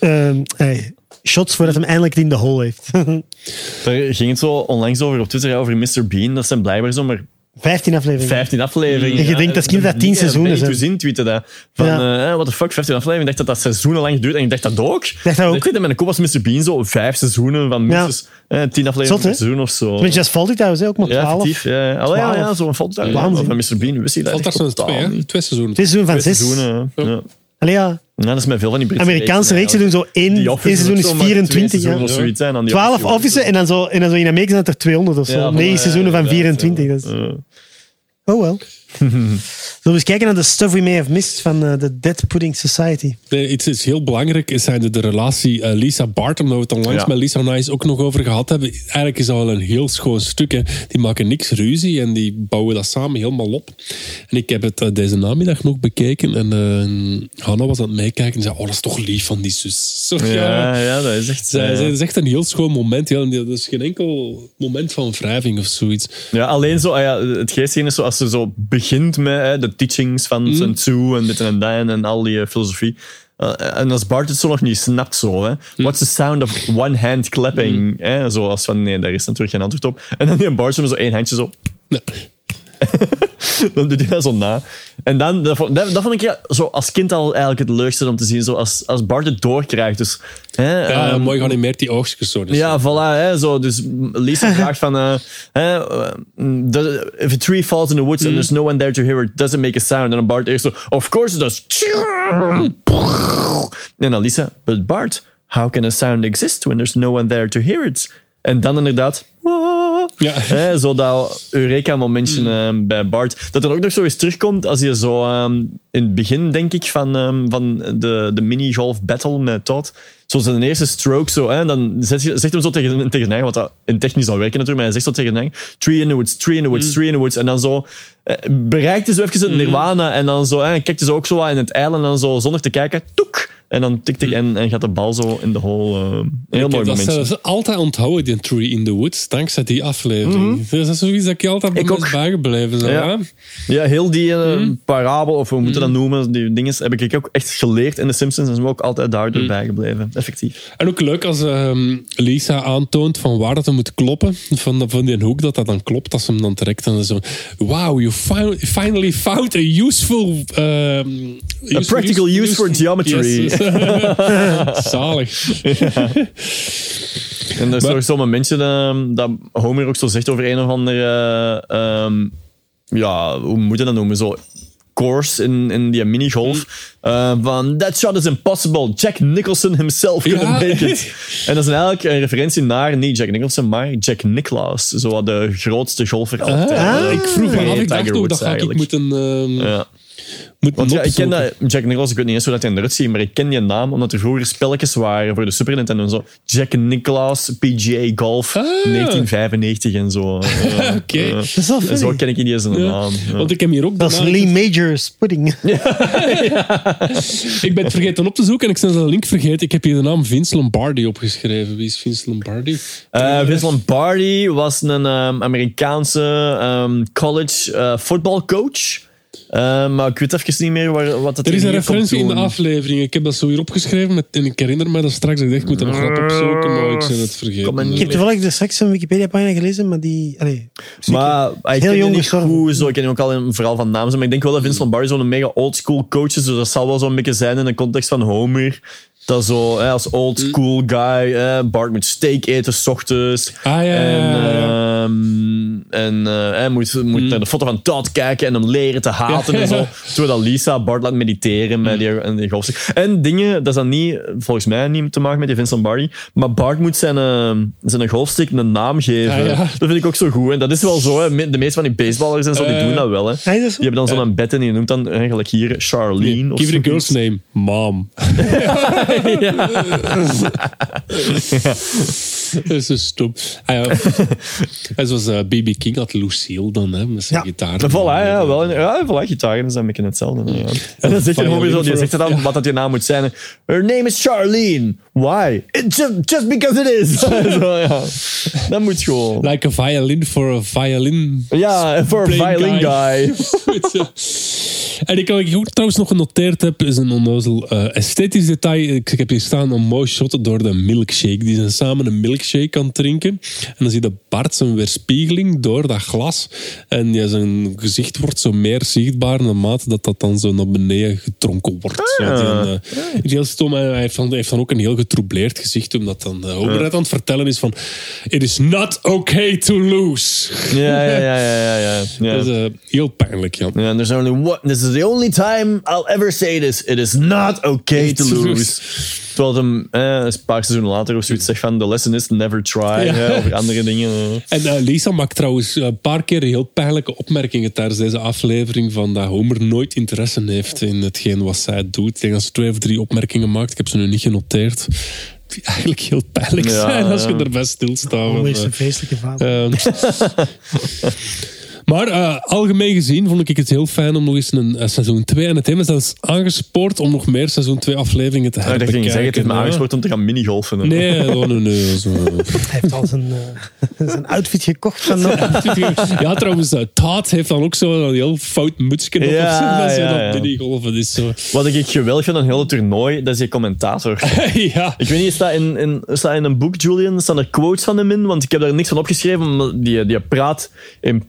ehm, hey, shots voordat hem eindelijk het in de hole heeft. Daar ging het zo onlangs over op Twitter, ja, over Mr. Bean. Dat zijn blijkbaar zo maar 15 afleveringen. 15 afleveringen. En je denkt als kind dat 10 seizoenen zijn. zijn. tweeten dat. Van, Ja. eh, what the fuck, 15 afleveringen. Ik dacht dat dat seizoenen lang duurt. En ik dacht dat ook. Ik dacht dat ook. Ik met een kop als Mr. Bean zo vijf seizoenen van Ja. minstens eh, 10 afleveringen Zot, hè? per seizoen of zo. Met Just Faulty trouwens, hè, ook maar Ja, 12. effectief. Ja, Allee, ja, ja, zo'n. Ja, Waanzin. van Mr. Bean wist ik dat echt zo'n twee. Twee seizoenen. Twee seizoenen van Twee 6. seizoenen, ja. Ja. Allee, ja. Ja, dat is met veel van die Britse Amerikaanse reeksen doen zo één, seizoen is zo maar 24 twee seizoenen jaar. of zoiets, hè, en dan die 12 Office- offices en dan, zo, en dan zo in Amerika zijn het er 200 of zo. Ja, 9 ja, seizoenen van inderdaad, 24. ja. Dat is, Ja. oh well. Zullen we eens kijken naar de Stuff We May Have Missed van eh, de Dead Pudding Society? Nee, iets is heel belangrijk, is zijn de, de relatie eh, Lisa Barton, waar we het onlangs Ja. met Lisa Nice ook nog over gehad hebben. Eigenlijk is dat wel een heel schoon stuk. Hè. Die maken niks ruzie en die bouwen dat samen helemaal op. En ik heb het eh, deze namiddag nog bekeken en eh Hanna was aan het meekijken en zei, oh, dat is toch lief van die zus. Zo, Ja, ja, dat is echt... Zij, eh, dat is echt een heel schoon moment. Ja, dat is geen enkel moment van wrijving of zoiets. Ja, alleen zo, ah ja, het geestige is zo, als ze zo begint met hè, de teachings van Mhm. Sun Tzu en dit en dat en al die eh, filosofie. Uh, en als Bart het zo nog niet snapt, zo, hè. Mhm. What's the sound of one hand clapping? Hè, zo als van, nee, daar is natuurlijk geen antwoord op. En dan die Bart zo met zo één handje zo, Nee. dan doet hij dat zo na. En dan, dat, vond- dat, dat vond ik ja, zo als kind al eigenlijk het leukste om te zien. Zo als, als Bart het doorkrijgt. Dus, hè, Ja, ehm, mooi geanimeerd die oogstjes zo. Dus. ja, voilà. Hè, zo. Dus Lisa vraagt van... eh, hè, eh, if a tree falls in the woods and there's no one there to hear it, does it make a sound? En dan Bart eerst zo... Of course it does. En dan Lisa... But Bart, how can a sound exist when there's no one there to hear it? En dan inderdaad... Ja. Hè, zo dat Eureka-momentje eh, bij Bart. Dat er ook nog zo eens terugkomt als je zo ehm, in het begin, denk ik, van, ehm, van de, de mini-golf battle met Todd. Zo zijn eerste stroke, zo, hè, dan zegt, hij- zegt hem zo tegen, tegen Nang, wat dat in technisch zal werken natuurlijk, maar hij zegt zo tegen Nang, tree in the woods, tree in the woods, tree in the woods. En dan zo eh, bereikt hij zo even het nirvana en dan zo, hè, kijkt hij zo ook zo in het eiland en dan zo zonder te kijken, toek. En dan tikt hij en, en gaat de bal zo in de hole. eh, heel mooi dat momentje. zelfs altijd onthouden, die Tree in the Woods, dankzij die aflevering. Dus dat is zoiets dat ik altijd ben ook. bijgebleven. Zo, Ja. ja. Heel die eh, Mhm. parabel, of hoe moeten we dat noemen, die dingen, heb ik ook echt geleerd in The Simpsons en zijn we ook altijd daardoor Mhm. bijgebleven. Effectief. En ook leuk als ehm, Lisa aantoont van waar dat moet kloppen, van, van die hoek, dat dat dan klopt, als ze hem dan trekt. En dan zo, wow, you fi- finally found a useful... ehm, A practical use for geometry. Yes. Zalig. En er is toch zo'n momentje ehm, dat Homer ook zo zegt over een of andere... ehm, ja, hoe moet je dat noemen? Zo course in, in die minigolf. eh, van, that shot is impossible. Jack Nicholson himself couldn't Ja. make it. En dat is eigenlijk een referentie naar, niet Jack Nicholson, maar Jack Nicklaus. Zo wat de grootste golfer altijd. Ah. ik vroeg me af, ik dacht Tiger ook, Woods dat ga ik moeten, ehm Ja. Want ja, ik ken dat, Jack Nicklaus, ik weet niet eens hoe dat hij eruit ziet, maar ik ken die naam omdat er vroeger spelletjes waren voor de Super Nintendo en zo. Jack Nicklaus, PGA Golf, Ah. 1995 en zo. Ja, Oké. ja. Dat is wel En funny. zo ken ik niet eens een Ja. naam. Ja. Want ik heb hier ook Dat is Lee Majors Pudding. Ik ben het vergeten op te zoeken en ik snel de link vergeten. Ik heb hier de naam Vince Lombardi opgeschreven. Wie is Vince Lombardi? Eh, Vince Lombardi was een ehm, Amerikaanse ehm, college eh voetbalcoach. Eh, maar ik weet even niet meer waar, wat het Er is een referentie in de aflevering. Ik heb dat zo hier opgeschreven met, en ik herinner me dat straks. Ik dacht, ik moet dat nog wat opzoeken, maar ik ben het vergeten. Niet Ik heb toevallig de straks een Wikipedia-pagina gelezen, maar die... Allee, Maar ik ken jong gestorven. goed, zo. Ik ken ook al een verhaal van naam. Maar ik denk wel dat Vince Lombardi zo'n mega oldschool coach is. Dus dat zal wel zo'n beetje zijn in de context van Homer. Dat zo, hè, als old school guy, hè, Bart moet steak eten s ochtends. Ah, ja, ja, En, ja, ja. ehm, en eh, hij moet, moet naar de foto van Todd kijken en hem leren te haten en zo. Terwijl dat Lisa Bart laat mediteren met die, en die golfstuk. En dingen, dat is dan niet, volgens mij niet te maken met die Vince Lombardi. Maar Bart moet zijn, eh, zijn golfstick een naam geven. Ah, ja. Dat vind ik ook zo goed. En dat is wel zo. Hè. De meeste van die baseballers en zo, die Eh. doen dat wel. Hè. Is dat zo? Die hebben dan zo'n bed en die noemt dan eigenlijk hier Charlene. of Give it a zoiets. girl's name. Mom. Dat is zo stom. Ah, ja. En zoals BB King had Lucille dan, hè, met zijn Ja. gitaar. Voilà, ja, wel. Ja, voilà, is dan een beetje hetzelfde. Ja. En dan hij Violin gewoon zo, die voor- zegt dan wat dat je naam moet zijn. Her name is Charlene. Why? Just, just because it is. zo, ja. Dat moet gewoon. Like a violin for a violin. Ja, een playing violin guy. Je. En ik, wat ik ook trouwens nog genoteerd heb, is een onnozel eh, esthetisch detail. Ik, ik heb hier staan een mooi shot door de milkshake. Die zijn samen een milkshake aan het drinken. En dan zie je Bart zijn weerspiegeling door dat glas. En ja, zijn gezicht wordt zo meer zichtbaar naarmate dat dat dan zo naar beneden getronken wordt. Zo, die, eh, heel stom. En hij heeft, dan, hij heeft dan ook een heel getroubleerd gezicht, omdat dan uh, aan het vertellen is van It is not okay to lose. Ja, ja, ja, ja, ja. ja. Dat is eh, heel pijnlijk, ja. Yeah, there's only one. This is the only time I'll ever say this. It is not okay To lose. Terwijl het hem eh, een paar seizoenen later of zoiets zegt van the lesson is never try. Ja. hè, of andere dingen. En eh, Lisa maakt trouwens een paar keer heel pijnlijke opmerkingen tijdens deze aflevering van dat Homer nooit interesse heeft in hetgeen wat zij doet. Ik denk dat ze twee of drie opmerkingen maakt. Ik heb ze nu niet genoteerd. Die eigenlijk heel pijnlijk Ja, zijn als je ja. erbij stilstaat. Homer is Eh, een vreselijke vader. Ehm, maar eh, algemeen gezien vond ik het heel fijn om nog eens een eh, seizoen 2. En het heeft me zelfs aangespoord om nog meer seizoen 2 afleveringen te Ja, ik dacht herbekijken. ging zeggen, het heeft me aangespoord om te gaan minigolfen. hè. Nee, oh, nee, nee. Zo. Hij heeft al zijn, eh, zijn outfit gekocht van Ja, trouwens, Todd heeft dan ook zo een heel fout mutsje op. Ja, zo, ja, ja. minigolven is zo. Wat ik geweldig vind aan het hele toernooi, dat is die commentator. ja. Ik weet niet, staat in, in, staat in een boek, Julian, staan er quotes van hem in? Want ik heb daar niks van opgeschreven, maar die, die praat in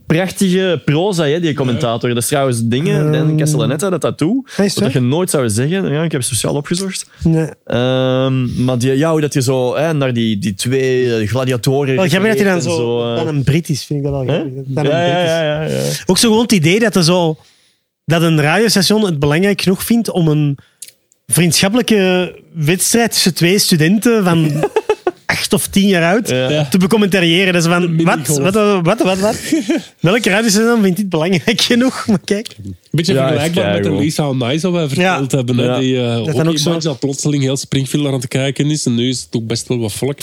prachtige proza, hè, die commentator. Dat is trouwens dingen, Dan Castellaneta, dat dat toe. Wat waar? je nooit zou zeggen. Ja, ik heb speciaal opgezocht. Nee. Ehm, maar die, ja, hoe dat je zo hè, naar die, die twee eh, gladiatoren... Wel grappig dat hij dan zo... eh, Dan een Brit is, vind ik dat wel grappig. Ja, ja, ja, ja, ja. Ook zo gewoon het idee dat, er zo, dat een radiostation het belangrijk genoeg vindt om een vriendschappelijke wedstrijd tussen twee studenten van acht of tien jaar oud Ja. te becommentariëren. Dat is van, wat, wat, wat, wat, wat? Welke radiostation vindt dit belangrijk genoeg? Maar kijk, Beetje Ja, vergelijkbaar met de. Lisa Onai, wat wij verteld Ja. hebben. Hè, die uh, dan ook, zo- iemand dat plotseling heel Springfield aan het kijken is. En nu is het ook best wel wat volk.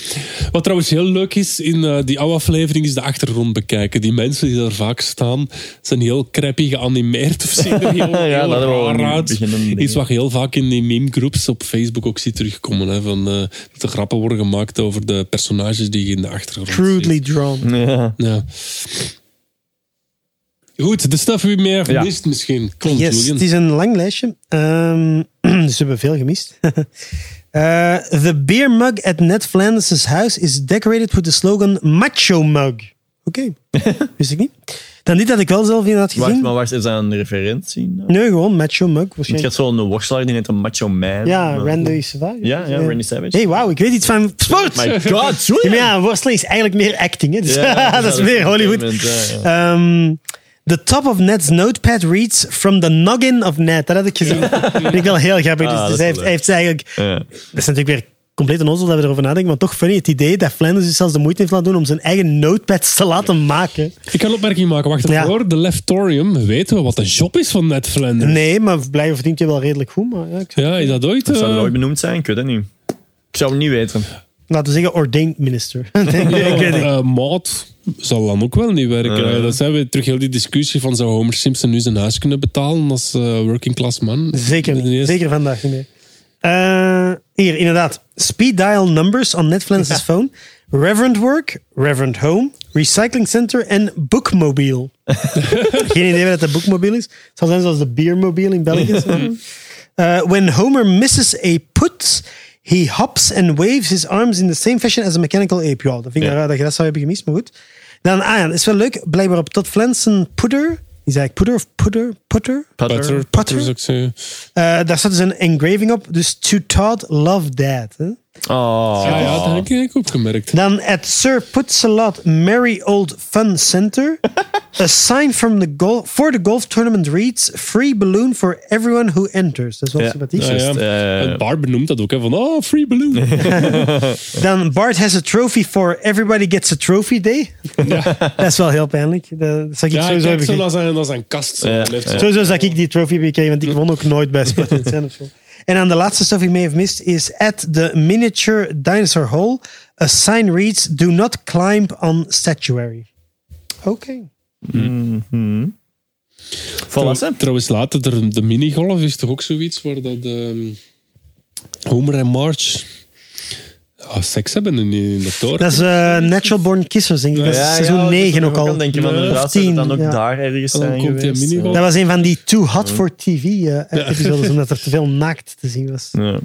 Wat trouwens heel leuk is in eh, die oude aflevering, is de achtergrond bekijken. Die mensen die daar vaak staan, zijn heel crappy geanimeerd of zien er heel, Ja, heel dat hebben we raar uit. Iets wat je heel vaak in die meme-groups op Facebook ook ziet terugkomen. Hè, van, eh, dat er grappen worden gemaakt over de personages die je in de achtergrond ziet. crudely drawn. Ja. Ja. Goed, de stuff wie meer gemist misschien. Kom, Yes, Julian. het is een lang lijstje. Ehm, dus we hebben veel gemist. Eh, the beer mug at Ned Flanders' house is decorated with the slogan Macho Mug. Oké, wist ik niet. Dan dit had ik wel zelf inderdaad Wacht, gezien. maar wacht, is dat een referentie? Nee, gewoon Macho Mug. Waarschijnlijk. hebt zo'n worstelaar die heet een Macho Man. Ja, Maar- Randy Savage. Ja, ja, Randy Savage. hey, wauw, ik weet iets van sport. My god, Ja, maar ja, worstelen is eigenlijk meer acting. Hè? Dus Ja, dat is meer Hollywood. ja, ja. Ehm, the top of Ned's notepad reads From the noggin of Ned. Dat had ik gezien. Dat vind ik wel heel grappig. Ah, dus dus is hij, heeft, hij heeft eigenlijk... Ja. Dat is natuurlijk weer compleet onnozel dat we erover nadenken, maar toch funny het idee dat Flanders dus zelfs de moeite heeft laten doen om zijn eigen notepads te laten maken. Ik kan een opmerking maken. Wacht Ja. ervoor. De Leftorium. Weten we wat de job is van Ned Flanders? Nee, maar blijkbaar verdient hij wel redelijk goed. Maar ja, Ja, is dat ooit? Dat zou eh, er ooit benoemd zijn? Ik weet het niet. Ik zou het niet weten. Laten we zeggen ordained minister. Weet niet. eh, maat zal dan ook wel niet werken. Ja. Eh, Dat zijn we terug heel die discussie van zou Homer Simpson nu zijn huis kunnen betalen als eh, working class man? Zeker niet. Zeker vandaag niet meer. Eh, hier, inderdaad. Speed dial numbers on Flanders' phone. Reverend work, Reverend home, recycling center en bookmobile. Geen idee wat dat bookmobile is. Het zal zijn zoals de beermobile in België. Uh, when Homer misses a put, he hops and waves his arms in the same fashion as a mechanical ape. Ja, dat vind ik Ja. raar dat je dat zou hebben gemist, maar goed. Dan, ah ja, dat is wel leuk. Blijkbaar op Todd Flansen Putter. Die zei ik Putter of Putter? Putter? Butter, Putter. butter zou ik zeggen. Eh, daar staat dus een engraving op. Dus to Todd, love dad. Hè? Oh. Ja, ja, dat heb ik eigenlijk ook gemerkt. Dan at Sir Putsalot Merry Old Fun Center. a sign from the golf for the golf tournament reads: Free balloon for everyone who enters. Dat is wel Ja. sympathiek. Ja, ja. Juist, eh, Bart benoemt dat ook. Hè, van, oh, free balloon. Dan Bart has a trophy for everybody gets a trophy day. dat is wel heel pijnlijk. Dat zou ik ja, sowieso hebben zijn, naar zijn kast. Zo. Sowieso zou ik die trophy gekregen, want ik won ook nooit bij in of zo. En dan de laatste stuff ik mee heb mist is at the miniature dinosaur hole. A sign reads: Do not climb on statuary. Oké. Voilà, hè. Trouwens, later de, de minigolf is toch ook zoiets waar dat ehm, Homer en Marge Ja, seks hebben in die dokter. Dat is eh, Natural Born Kissers, denk ik. Dat is Ja, seizoen ja, 9 dat ook al. Ik denken van het dan 10, ook ja. daar ergens Dan zijn geweest. minigolf. Dat was een van die Too Hot for TV eh, episodes, omdat er te veel naakt te zien was. Ja.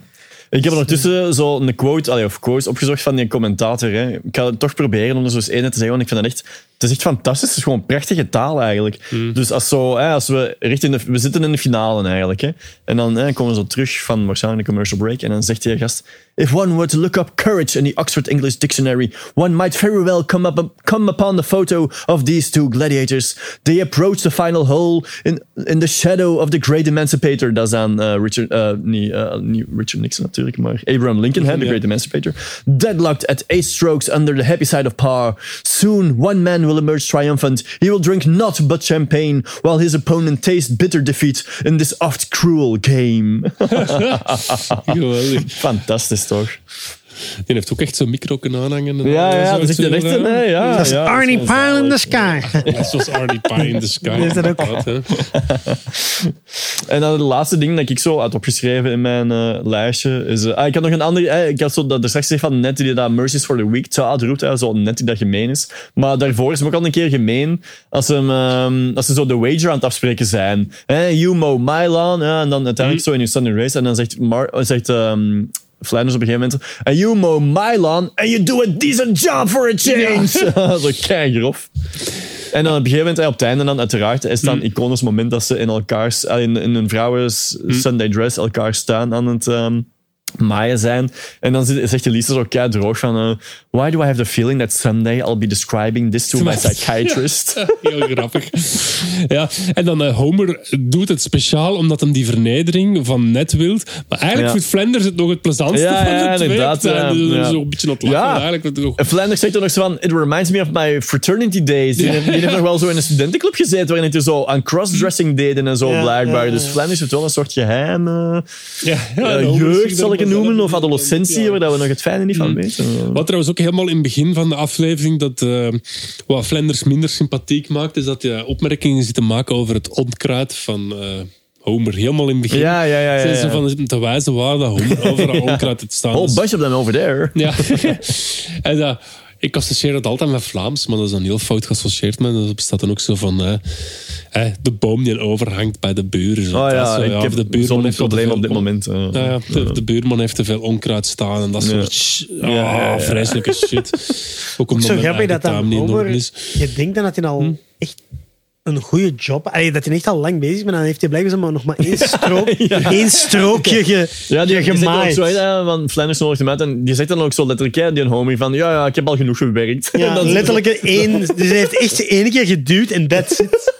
Ik heb ondertussen zo een quote, allee, of quotes opgezocht van die commentator. Hè. Ik ga het toch proberen om er zo eens ene te zeggen, want ik vind dat echt... Is echt fantastisch. Het is gewoon prachtige taal eigenlijk. Dus als, zo, hè, als we richting de... We zitten in de finale eigenlijk. Hè. En dan hè, komen we zo terug van waarschijnlijk een commercial break. En dan zegt die gast... If one were to look up courage in the Oxford English Dictionary, one might very well come, up, come upon the photo of these two gladiators. They approach the final hole in, in the shadow of the great emancipator. Dat is aan eh, Richard, eh, niet, eh, niet Richard Nixon natuurlijk, maar Abraham Lincoln, hè, the great emancipator. Deadlocked at eight strokes under the happy side of power. Soon one man will emerge triumphant. He will drink not but champagne, while his opponent tastes bitter defeat in this oft cruel game. Geweldig. Fantastisch toch? Die heeft ook echt zo'n micro kunnen aanhangen. en Ja, dan ja, zo dat is echt een zo, echte, ja. nee, ja. Dat is ja, Arnie dat Pine in the. Sky. Ja, zoals Arnie Pie in the Sky. is dat ook. En dan het laatste ding dat ik zo had opgeschreven in mijn eh, lijstje is... eh, ah, ik had nog een ander... eh, ik had zo dat er straks gezegd van net die dat Mercies for the Weak child roept. hè, zo net die dat gemeen is. Maar daarvoor is hem ook al een keer gemeen als, hem, ehm, als ze zo de wager aan het afspreken zijn. Hè, you mow. Ja, en dan uiteindelijk zo in je Sunday race. En dan zegt, Mar eh, zegt ehm, Flanders op een gegeven moment... And you mow my lawn and you do a decent job for a change. zo kei grof. En dan op een gegeven moment, eh, op het einde dan uiteraard, is dan een iconisch moment dat ze in elkaars, eh, in, in een vrouwen Sunday dress elkaar staan aan het ehm, maaien zijn. En dan zegt Elisa zo kei droog van, eh, why do I have the feeling that someday I'll be describing this to my psychiatrist? Heel grappig. Ja, en dan eh, Homer doet het speciaal omdat hem die vernedering van net wilt. Maar eigenlijk Ja. vindt Flanders het nog het plezantste Ja, van ja, de twee. inderdaad, ja, er ja. Zo een beetje aan het lachen. Ja. Eigenlijk wordt het nog- En Flanders zegt dan nog zo van, it reminds me of my fraternity days. Die, heeft, die heeft nog wel zo in een studentenclub gezeten waarin hij zo aan crossdressing deden en zo Ja, blijkbaar. ja, ja. Dus Flanders heeft wel een soort geheim... eh, ja, ja, jeugd, zal ik noemen, of adolescentie, Ja. waar dat we nog het fijne niet van weten. Wat trouwens ook helemaal in het begin van de aflevering, dat eh, wat Flanders minder sympathiek maakt, is dat je opmerkingen zit te maken over het onkruid van eh, Homer. Helemaal in het begin. Ja, ja, ja, ja, Zijn ja. ze van te wijzen waar dat Homer overal onkruid het staan Whole is. bunch of them over there. Ja. en dat, ik associeer dat altijd met Vlaams, maar dat is dan heel fout geassocieerd. Maar er bestaat dan ook zo van eh, eh, de boom die overhangt bij de buren. Zo. Oh Dat ja, zo, ik heb de buurman heeft probleem op dit moment. eh. Ja, ja, de, de buurman heeft te veel onkruid staan en dat soort Ja, ja, ja. ah, vreselijke shit. Ook omdat Zo grappig dat orde is. Je denkt dan dat hij al Hm. echt een goede job... Allee, dat hij echt al lang bezig is, maar dan heeft hij blijkbaar maar nog maar één, strook, één strookje ge, Ja, die, die gemaaid. zo, hè, van Flanders nodigt hem uit en die zegt dan ook zo letterlijk, die Homer, van ja, ja, ik heb al genoeg gewerkt. Ja, letterlijk één... Dus hij heeft echt één keer geduwd en that's it.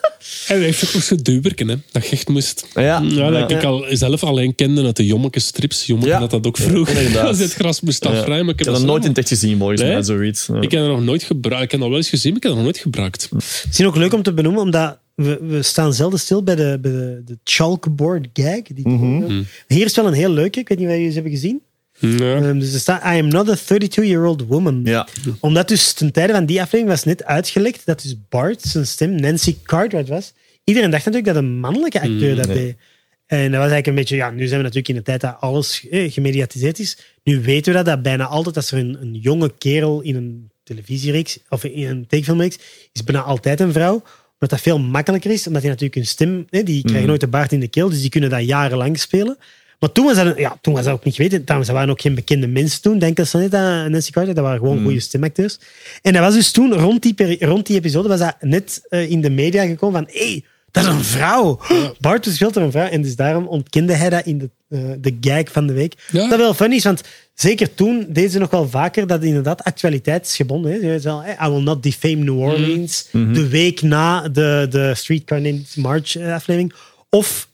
En hij heeft ook nog zo'n duiberken, hè, dat je echt moest. Ja, Ja, dat ja. ik al zelf alleen kende uit de Jommeke strips. Jommeke Ja. had dat ook vroeger. Als het gras moest afruimen. Ik Ik heb dat nooit in het echt gezien, Nee? mij, zoiets. Ja. Ik heb dat nog nooit gebruikt. Ik heb dat wel eens gezien, maar ik heb dat nog nooit gebruikt. Misschien ook leuk om te benoemen, omdat we, we staan zelden stil bij de, bij de, de chalkboard gag. Die Mhm. Hier is wel een heel leuke, ik weet niet of jullie ze hebben gezien. Ja. Ehm, dus er staat, I am not a 32-year-old woman. Ja. Omdat dus ten tijde van die aflevering was net uitgelekt dat dus Bart, zijn stem, Nancy Cartwright was. Iedereen dacht natuurlijk dat een mannelijke acteur dat deed. En dat was eigenlijk een beetje, ja, nu zijn we natuurlijk in de tijd dat alles eh, gemediatiseerd is. Nu weten we dat, dat bijna altijd als er een, een jonge kerel in een televisiereeks of in een tekenfilmreeks is bijna altijd een vrouw. Omdat dat veel makkelijker is, omdat die natuurlijk hun stem, hè, die krijgen nooit de baard in de keel, dus die kunnen dat jarenlang spelen. Maar toen was dat, ja, toen was dat ook niet geweten. Trouwens, dat waren ook geen bekende mensen toen. Denk dat ze niet aan Nancy Carter. Dat waren gewoon goede stemacteurs. En dat was dus toen, rond die, rond die episode, was dat net eh, in de media gekomen van hé, hey, dat is een vrouw. Bart speelt er een vrouw. En dus daarom ontkende hij dat in de, eh, de gag van de week. Ja. Dat wel funny is, want zeker toen deden ze nog wel vaker dat inderdaad actualiteitsgebonden is. Je weet wel, hey, I will not defame New Orleans. De week na de, de Streetcar Named March eh, aflevering. Of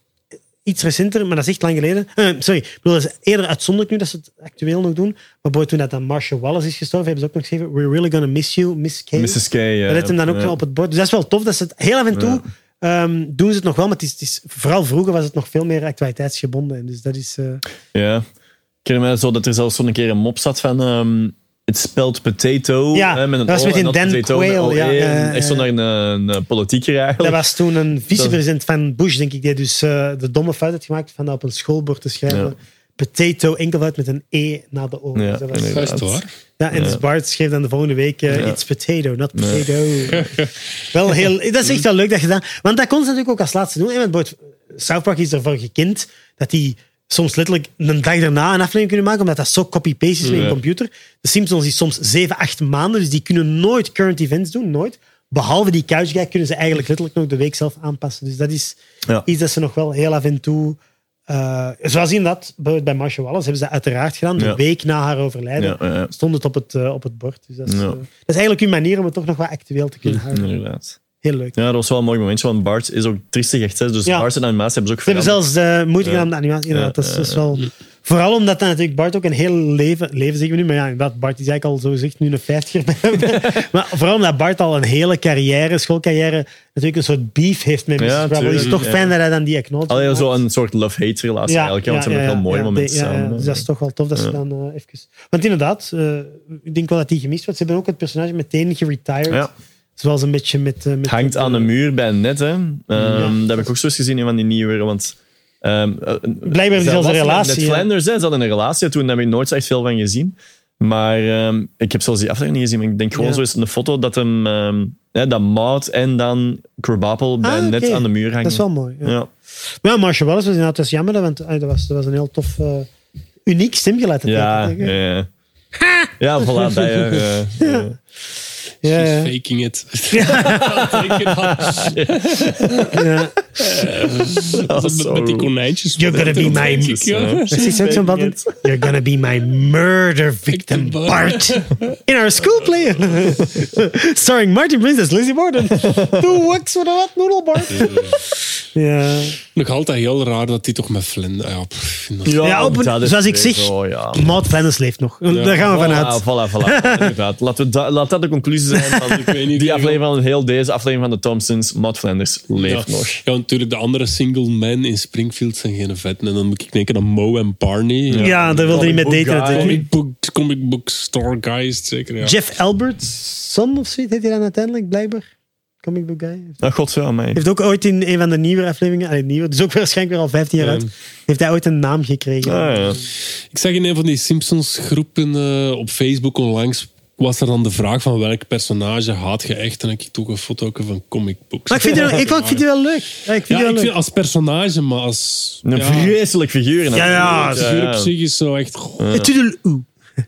iets recenter, maar dat is echt lang geleden. Eh, sorry, ik bedoel, dat is eerder uitzonderlijk nu dat ze het actueel nog doen. Maar bijvoorbeeld toen dat Marshall Wallace is gestorven, hebben ze ook nog geschreven We're really gonna miss you, Miss K. Mrs. K. Ja. Dat hem dan ook op het bord. Dus dat is wel tof dat ze het heel af en toe ehm, doen ze het nog wel. Maar het is, het is, vooral vroeger was het nog veel meer actualiteitsgebonden. En dus dat is... eh, Ja. Ik herinner me zo dat er zelfs zo'n keer een mop zat van... ehm het spelt potato. Ja, hè, met een dat was O met en die dan potato Quayle, ja, Echt een, een politieker dat eigenlijk. was toen een vicepresident van Bush, denk ik, die dus eh, de domme fout had gemaakt van dat op een schoolbord te schrijven. Ja. potato enkelvoud met een E na de O. Ja, Dus dat was-. Dat waar. ja, en dus Bart schreef dan de volgende week: eh, Ja. It's potato, not potato. wel heel, dat is echt wel leuk dat gedaan. Want dat kon ze natuurlijk ook als laatste doen. Bart, South Park is ervoor gekend dat die soms letterlijk een dag daarna een aflevering kunnen maken, omdat dat zo copy-paste is Ja. computer. De Simpsons is soms 7, 8 maanden, dus die kunnen nooit current events doen, nooit. Behalve die couch guy kunnen ze eigenlijk letterlijk nog de week zelf aanpassen. Dus dat is Ja. iets dat ze nog wel heel af en toe... eh, zoals in dat, bij Marcia Wallace hebben ze dat uiteraard gedaan. De Ja. week na haar overlijden stond het op het, eh, op het bord. Dus dat is, eh, dat is eigenlijk een manier om het toch nog wat actueel te kunnen houden. Inderdaad. Heel leuk. Ja, dat was wel een mooi momentje, want Bart is ook triestig echt. Hè? Dus Ja. Bart en animatie hebben ze ook Ze hebben veranderd. zelfs de moeite Ja. gedaan om de animatie. Inderdaad, Ja, dat is, dat is wel... Vooral omdat dan natuurlijk Bart ook een heel leven, leven zeggen we nu, maar ja, inderdaad, Bart is eigenlijk al zo gezegd nu een vijftiger. maar vooral omdat Bart al een hele carrière, schoolcarrière, natuurlijk een soort beef heeft met Mrs. Ja, Rubble. is het tuurlijk, toch ja. fijn dat hij dan die acknowledge Allee, zo een soort love-hate relatie eigenlijk. hè, Want ze hebben ook heel mooie ja, momenten ja, ja, samen. dus dat is toch wel tof dat ze dan eh, even... Want inderdaad, eh, ik denk wel dat die gemist wordt. Ze hebben ook het personage meteen geretired. Zoals een beetje met... eh, met Het hangt aan de muur bij net. Hè. Ehm, Dat heb ik ook zo eens gezien in van die nieuwe. Want, ehm, eh, Blijkbaar zelfs een relatie. Met ja. Flanders, hè, ze hadden een relatie. Toen heb ik nooit zo echt veel van gezien. Maar ehm, ik heb zelfs die aflevering niet gezien. Maar ik denk gewoon Ja. zo eens een foto dat hem... hè, dat Maud en dan Krabappel bij Ah, net aan de muur hangen. Dat is wel mooi. Ja. Ja. Maar ja, Marshall Wallace was inderdaad dat is jammer, want dat, was, dat was een heel tof, eh, uniek stemgeluid. Ja, ja, ja. Ja, voilà. Dat, ja, ja, ja. ja, She's ja. faking it. Take it out. ja. Dat is zo met die rude. konijntjes. You're gonna be my- Ja. Dat is ook zo'n band. You're gonna be my murder victim, Victim Bart. Bart. In our school play. Starring Martin Prince as Lizzie Borden. Who works with a what noodle Bart? Ja. Nog altijd heel raar dat die toch met Flynn... Ja, pff, Ja, op een- dat is zoals ik zeg, zo, ja. Maud Flanders leeft nog. Daar gaan we vanuit. Voilà, voilà, voilà. Inderdaad. Laten we da- laat dat de conclusie zijn van Ik weet niet die aflevering van heel deze aflevering van de Thompsons. Matt Flanders leeft ja. nog. Ja, natuurlijk, de andere single men in Springfield zijn geen vetten. En dan moet ik denken aan Mo en Barney. Ja, daar wilde hij Comic book daten guy. natuurlijk. Comic book, comic book store guys, zeker. Ja. Jeff Albertson of zoiets heet hij dan uiteindelijk, blijkbaar. Comic book guy. Ah, god ja, mij. Heeft ook ooit in een van de nieuwe afleveringen, allee, nieuwe, dus ook waarschijnlijk weer al 15 jaar Ja. uit, heeft hij ooit een naam gekregen. Ah, ja. Ik zag in een van die Simpsons groepen eh, op Facebook onlangs was er dan de vraag van welk personage haat je echt? En ik toch een foto van comic books. Maar ik vind, het, ik, ik vind het wel leuk. Ja, ik vind ja, het wel ik vind leuk. als personage, maar als... Een ja, vreselijk figuur. Ja, ja, als figuur op zich is zo echt... Toedeloe.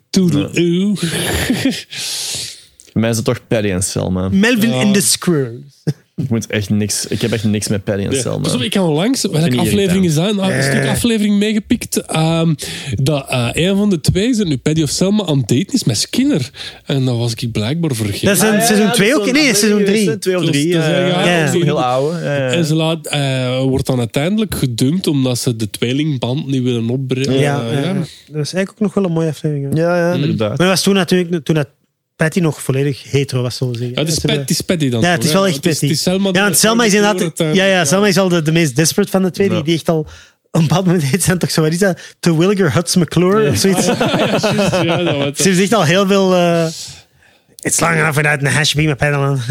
Toedeloe. Bij mij is het toch Paddy en Selma. Melvin Ja. and the Squirrels. Ik, moet echt niks, ik heb echt niks met Paddy en Ja. Selma. Op, ik heb onlangs, welke ik aflevering is dat? Een stuk aflevering meegepikt. ehm, dat eh, een van de twee, zijn nu Paddy of Selma, aan het daten is met Skinner. En dat was ik blijkbaar vergeten. Dat is een seizoen 2 ook? Nee, seizoen 3. Twee of Dus drie. te ja, heel oude. Ja, ja. En ze laat, eh, wordt dan uiteindelijk gedumpt omdat ze de tweelingband niet willen opbrengen. Ja, ja. dat is eigenlijk ook nog wel een mooie aflevering. Ja. Ja, ja, inderdaad. Maar dat was toen natuurlijk, toen dat Patty nog volledig hetero was, zo zeggen. Ja, het is, Ze Pat- hebben- het is Paddy dan. Ja, het is wel echt Patty. het is Selma Ja, want Selma is inderdaad... Ja, ja, Selma is al de, de meest desperate van de twee. Die, die echt al... Een bepaald moment heet dan toch zo... Wat is dat? Terwilliger Huts McClure of zoiets. Ja, juist, ja, dat was- Ze heeft echt al heel veel... eh It's long enough without een hash beam peddelen.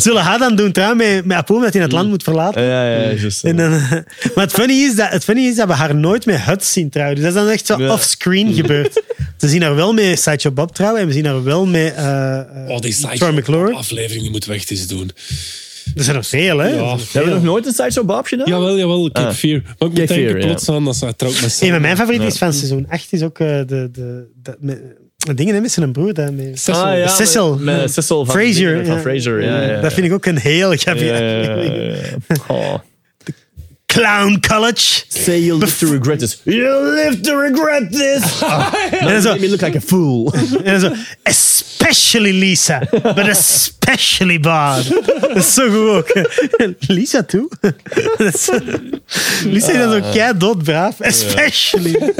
Zullen haar dan doen trouwen met, met Apoel dat hij het land moet verlaten? Ja, ja, ja. En dan, maar het funny, is dat, het funny is dat we haar nooit met Huts zien trouwen. Dus dat is dan echt zo Ja. offscreen gebeurd. We zien haar wel met Sideshow Bob trouwen en we zien haar wel met uh, Oh, die Troy McClure. aflevering die moeten we echt eens doen. Er zijn nog veel, hè? Ja. Hebben we nog nooit een Sideshow Bob gedaan? Jawel, jawel, Cape Ah. Fear. Maar ik moet denken plots aan dat ze trouwt met Een van mijn favorieten is van seizoen 8 is ook uh, de, de, de, dingen met zijn broer. Dat, met, Cecil. Ah, ja, Cecil. Met, met Cecil van Fraser. Van ja. Fraser, ja, ja, ja. Dat vind ik ook een heel gaaf. Ja, ja, ja, ja, ja. Oh. Clown College. Say you live to regret this. You live to regret this! En dan zo, Make me look like a fool. En dan zo, especially Lisa, but especially Bob. Dat is zo goed ook. Lisa toe? Is- Lisa is dan zo kei doodbraaf. Especially.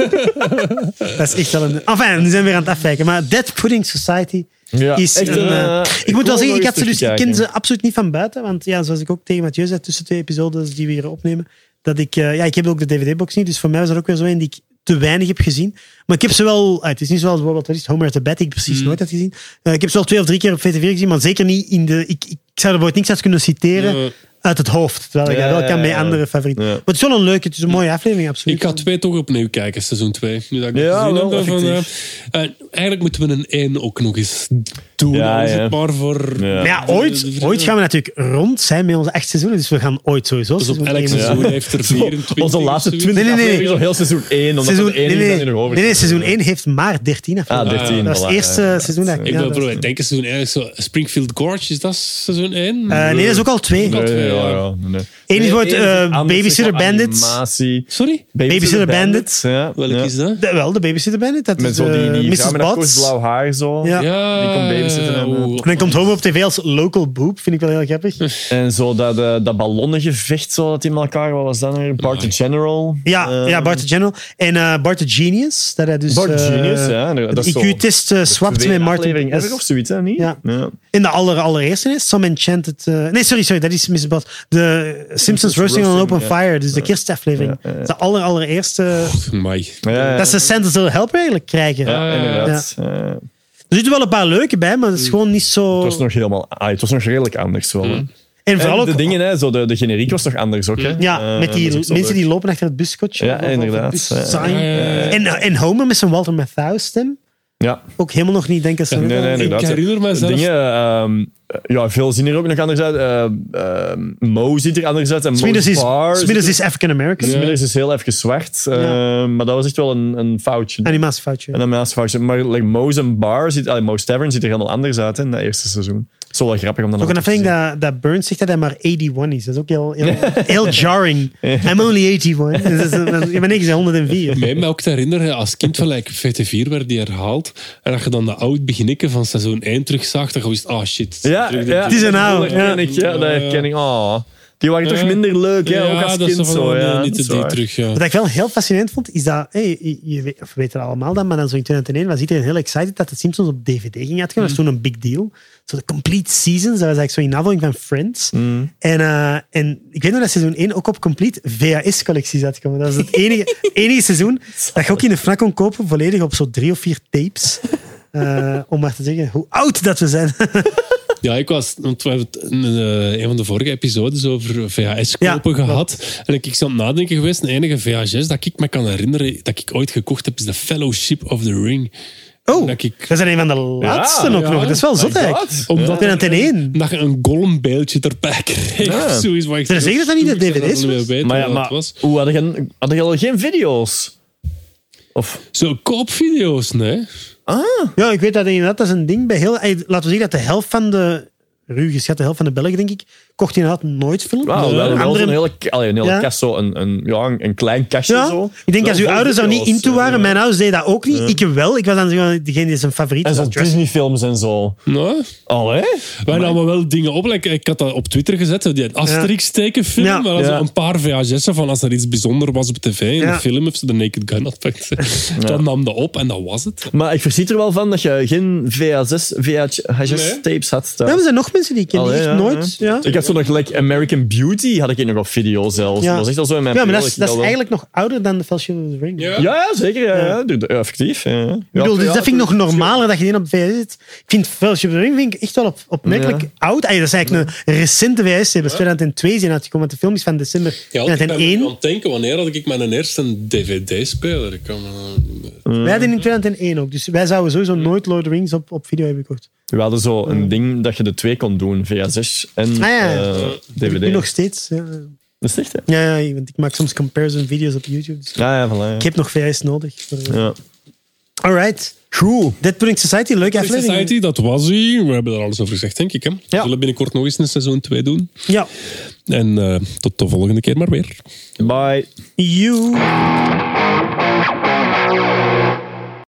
Dat is echt wel een... Enfin, nu zijn we weer aan het afwijken. Maar Dead Pudding Society Ja, is echt een... een, eh, eh, ik moet wel zeggen, ik, had ze dus, ik ken ze absoluut niet van buiten. Want ja, zoals ik ook tegen Mathieu zei, tussen twee episodes die we hier opnemen, dat ik... eh, ja, ik heb ook de DVD-box niet, dus voor mij was dat ook weer zo een die ik te weinig heb gezien. Maar ik heb ze wel... ah, het is niet zoals bijvoorbeeld, wat is Homer at the Bat, ik precies nooit had gezien. Eh, ik heb ze wel twee of drie keer op VTV gezien, maar zeker niet in de... Ik, ik, zou er bijvoorbeeld niks uit kunnen citeren uit het hoofd. Terwijl ik dat wel kan bij andere favorieten. Maar het is wel een leuke, het is een mooie aflevering, absoluut. Ik ga twee toch opnieuw kijken, seizoen 2. Nu dat ik ja, wel, heb, van, uh, uh, eigenlijk moeten we een 1 ook nog eens doen. Ja, is het maar voor... Maar ja, ooit, ooit gaan we natuurlijk rond zijn met onze echt seizoenen. Dus we gaan ooit sowieso... Dus op elk seizoen eh, heeft er 24 Onze laatste 20 nee, nee, nee. Zo heel seizoen 1, omdat seizoen, 1 nee, nee, nee, nee, seizoen 1 heeft maar 13 ah, afleveringen. Ah, 13. dat is het eerste seizoen. Dat, ik, ja, ik denk seizoen 1 Springfield Gorge, is dat seizoen 1? nee, dat is ook al 2 ja, ja. nee. Eén is wordt, is eh, Babysitter Bandits. Animatie. Sorry? Babysitter Bandits. Ja, Welke ja. is dat? De- wel, de Babysitter Bandit. Dat Met is zo die, eh, die Mrs. met dat Potts. blauw haar zo. Ja. Ja, Die komt babysitten en, eh. En dan komt Homo op tv als local boob. Vind ik wel heel grappig. En zo dat, eh, dat ballonnengevecht zo dat die met elkaar, wat was dat nou weer? Bart the General. Ja, Eh, ja Bart the General. En eh, Bart the Genius. Dat hij dus, Bart the eh, Genius, ja. Dat is zo IQ-test eh, swapt met Martin. aflevering ever of zoiets, hè? Niet? Ja. ja. In de aller, allereerste is Some Enchanted... eh, nee, sorry, sorry, dat is Mrs. Bot. De Simpsons Roasting on an Open. Fire, dus de kerstaflevering. De aller, allereerste... Dat is de Santa's Little Helper eigenlijk krijgen. Ja, inderdaad. Eh, Er zitten wel een paar leuke bij, maar het is gewoon niet zo... het was nog helemaal... Ah, het was nog redelijk anders wel. hè. en vooral En ook... de dingen, hè, zo de, de generiek was toch anders ook, hè? Ja, Eh, met die zo mensen die lopen achter het buskotje. Ja, of- of het inderdaad. bussign. Ja, ja, ja. En, en Homer met zijn Walter Matthau stem. Ja, Ook helemaal nog niet denken. nee, nee, inderdaad. Ik herinner me zelfs- Dingen, ehm, ja, veel zien er ook nog anders uit. Eh, ehm, Mo ziet er anders uit. En Smithers is, Smithers er- is African American. Ja. Smithers is heel even zwart. Ja. Maar dat was echt wel een, een foutje. Animatiefoutje. En dan naast foutje. Maar like, Mo's en Bar, Mo's Tavern ziet er helemaal anders uit hè, in dat eerste seizoen. Is wel grappig om dat nog te zien. dat, dat Burns zegt dat hij maar 81 is. Dat is ook heel, heel, heel jarring. I'm only 81. Dus dat is- dat is- Je bent niks, 104. Mij me ook te herinneren, als kind van like, VT4 werd die herhaald. En dat je dan de oud beginnikken van seizoen 1 terugzag, dan wist ah shit. Ja, ja, Het is een oude, Dat herken ja. ik. Ja, dat herken ik. Oh, die waren toch minder leuk, hè? ook als dat kind zo Ja, niet dat te terug. Ja. Wat ik wel heel fascinerend vond, is dat, hey, je, weet, of we weten allemaal dan, maar dan zo in 2001 was iedereen heel excited dat de Simpsons op DVD ging uitkomen. Dat was toen een big deal. Zo de complete seasons, dat was eigenlijk zo in navolging van Friends. En, eh, en ik weet nog dat seizoen 1 ook op complete VHS-collecties uitkwam. Dat was het enige, enige seizoen dat je ook in de FNAC kon kopen, volledig op zo drie of vier tapes. Eh, om maar te zeggen hoe oud dat we zijn. Ja, ik was, want we hebben het in eh, een van de vorige episodes over VHS kopen Ja, gehad. En ik ik aan het nadenken geweest. De enige VHS dat ik me kan herinneren dat ik ooit gekocht heb, is de Fellowship of the Ring. Oh, Dat ik- dat is een van de laatste ook ja. nog. Dat is wel zot eigenlijk. Omdat Ja. 2001. Dat je een gollumbeeldje erbij kreeg. Ja. Zoiets waar ik Zijn er zeker dat dat niet de DVD's was? weten Maar ja, wat maar het was. hoe hadden je, hadden je al geen video's? Of, Zo koopvideo's, nee. Ja, ik weet dat inderdaad, dat is een ding bij heel... Laten we zeggen dat de helft van de... Ruw geschat, de helft van de Belgen, denk ik, kocht inderdaad nooit film. hadden wel Andere- zo'n hele, allee, een hele Ja. kast, zo, een, een, ja, een, een klein kastje Ja, zo. ik denk Wel als uw ouders daar niet into waren, ja. mijn ouders deden dat ook niet. Ik wel. Ik was dan zo degene die zijn favoriet En was. zo'n Disney-films en zo. Nou, Allee? wij namen wel dingen op. Like, ik had dat op Twitter gezet, zo die Asterix-tekenfilm. Ja. Maar Ja. een paar VHS'en van als er iets bijzonder was op tv. In Ja. de film of ze de Naked Gun had gepakt. Dan nam dat op en dat was het. Maar ik verschiet er wel van dat je geen VHS, VHS-tapes had. thuis. Ja, er zijn nog mensen die ik ken, die echt ja, nooit... Ja. Ik had zo nog like, American Beauty, had ik nog op video zelfs. Ja. Dat was echt al zo in mijn Ja, maar dat is, dat eigenlijk nog ouder dan de Fellowship of the Ring. Ja. Ja, ja, zeker. Ja, ja. Ja, effectief. Ja. Ik bedoel, dus dat vind ik nog normaler dat je die op VS zit. Ik vind Fellowship of the Ring vind ik echt wel op, opmerkelijk Ja. oud. Ey, dat is eigenlijk een recente VS. Dat is 2002 zijn uitgekomen, want de film is van december Ja, ik ben me 2001. aan het denken, wanneer had ik mijn eerste DVD-speler? Ik kan Wij hadden in 2001 ook. Dus wij zouden sowieso nooit Lord of the Rings op, op video hebben gekocht. We hadden zo een ding dat je de twee kon doen, VHS en Ah, ja. eh, Dat heb ik DVD. nu nog steeds. Ja, Dat is echt, hè? ja, ja want ik maak soms comparison video's op YouTube. Dus Ja, ja, voilà. Ja. ik heb nog VS nodig. Ja. Alright. Goed. Dead Pudding Society, leuke aflevering. Society, dat was hij. We hebben er alles over gezegd, denk ik. Hè? We zullen binnenkort nog eens een seizoen 2 doen. Ja. En eh, tot de volgende keer maar weer. Bye. You.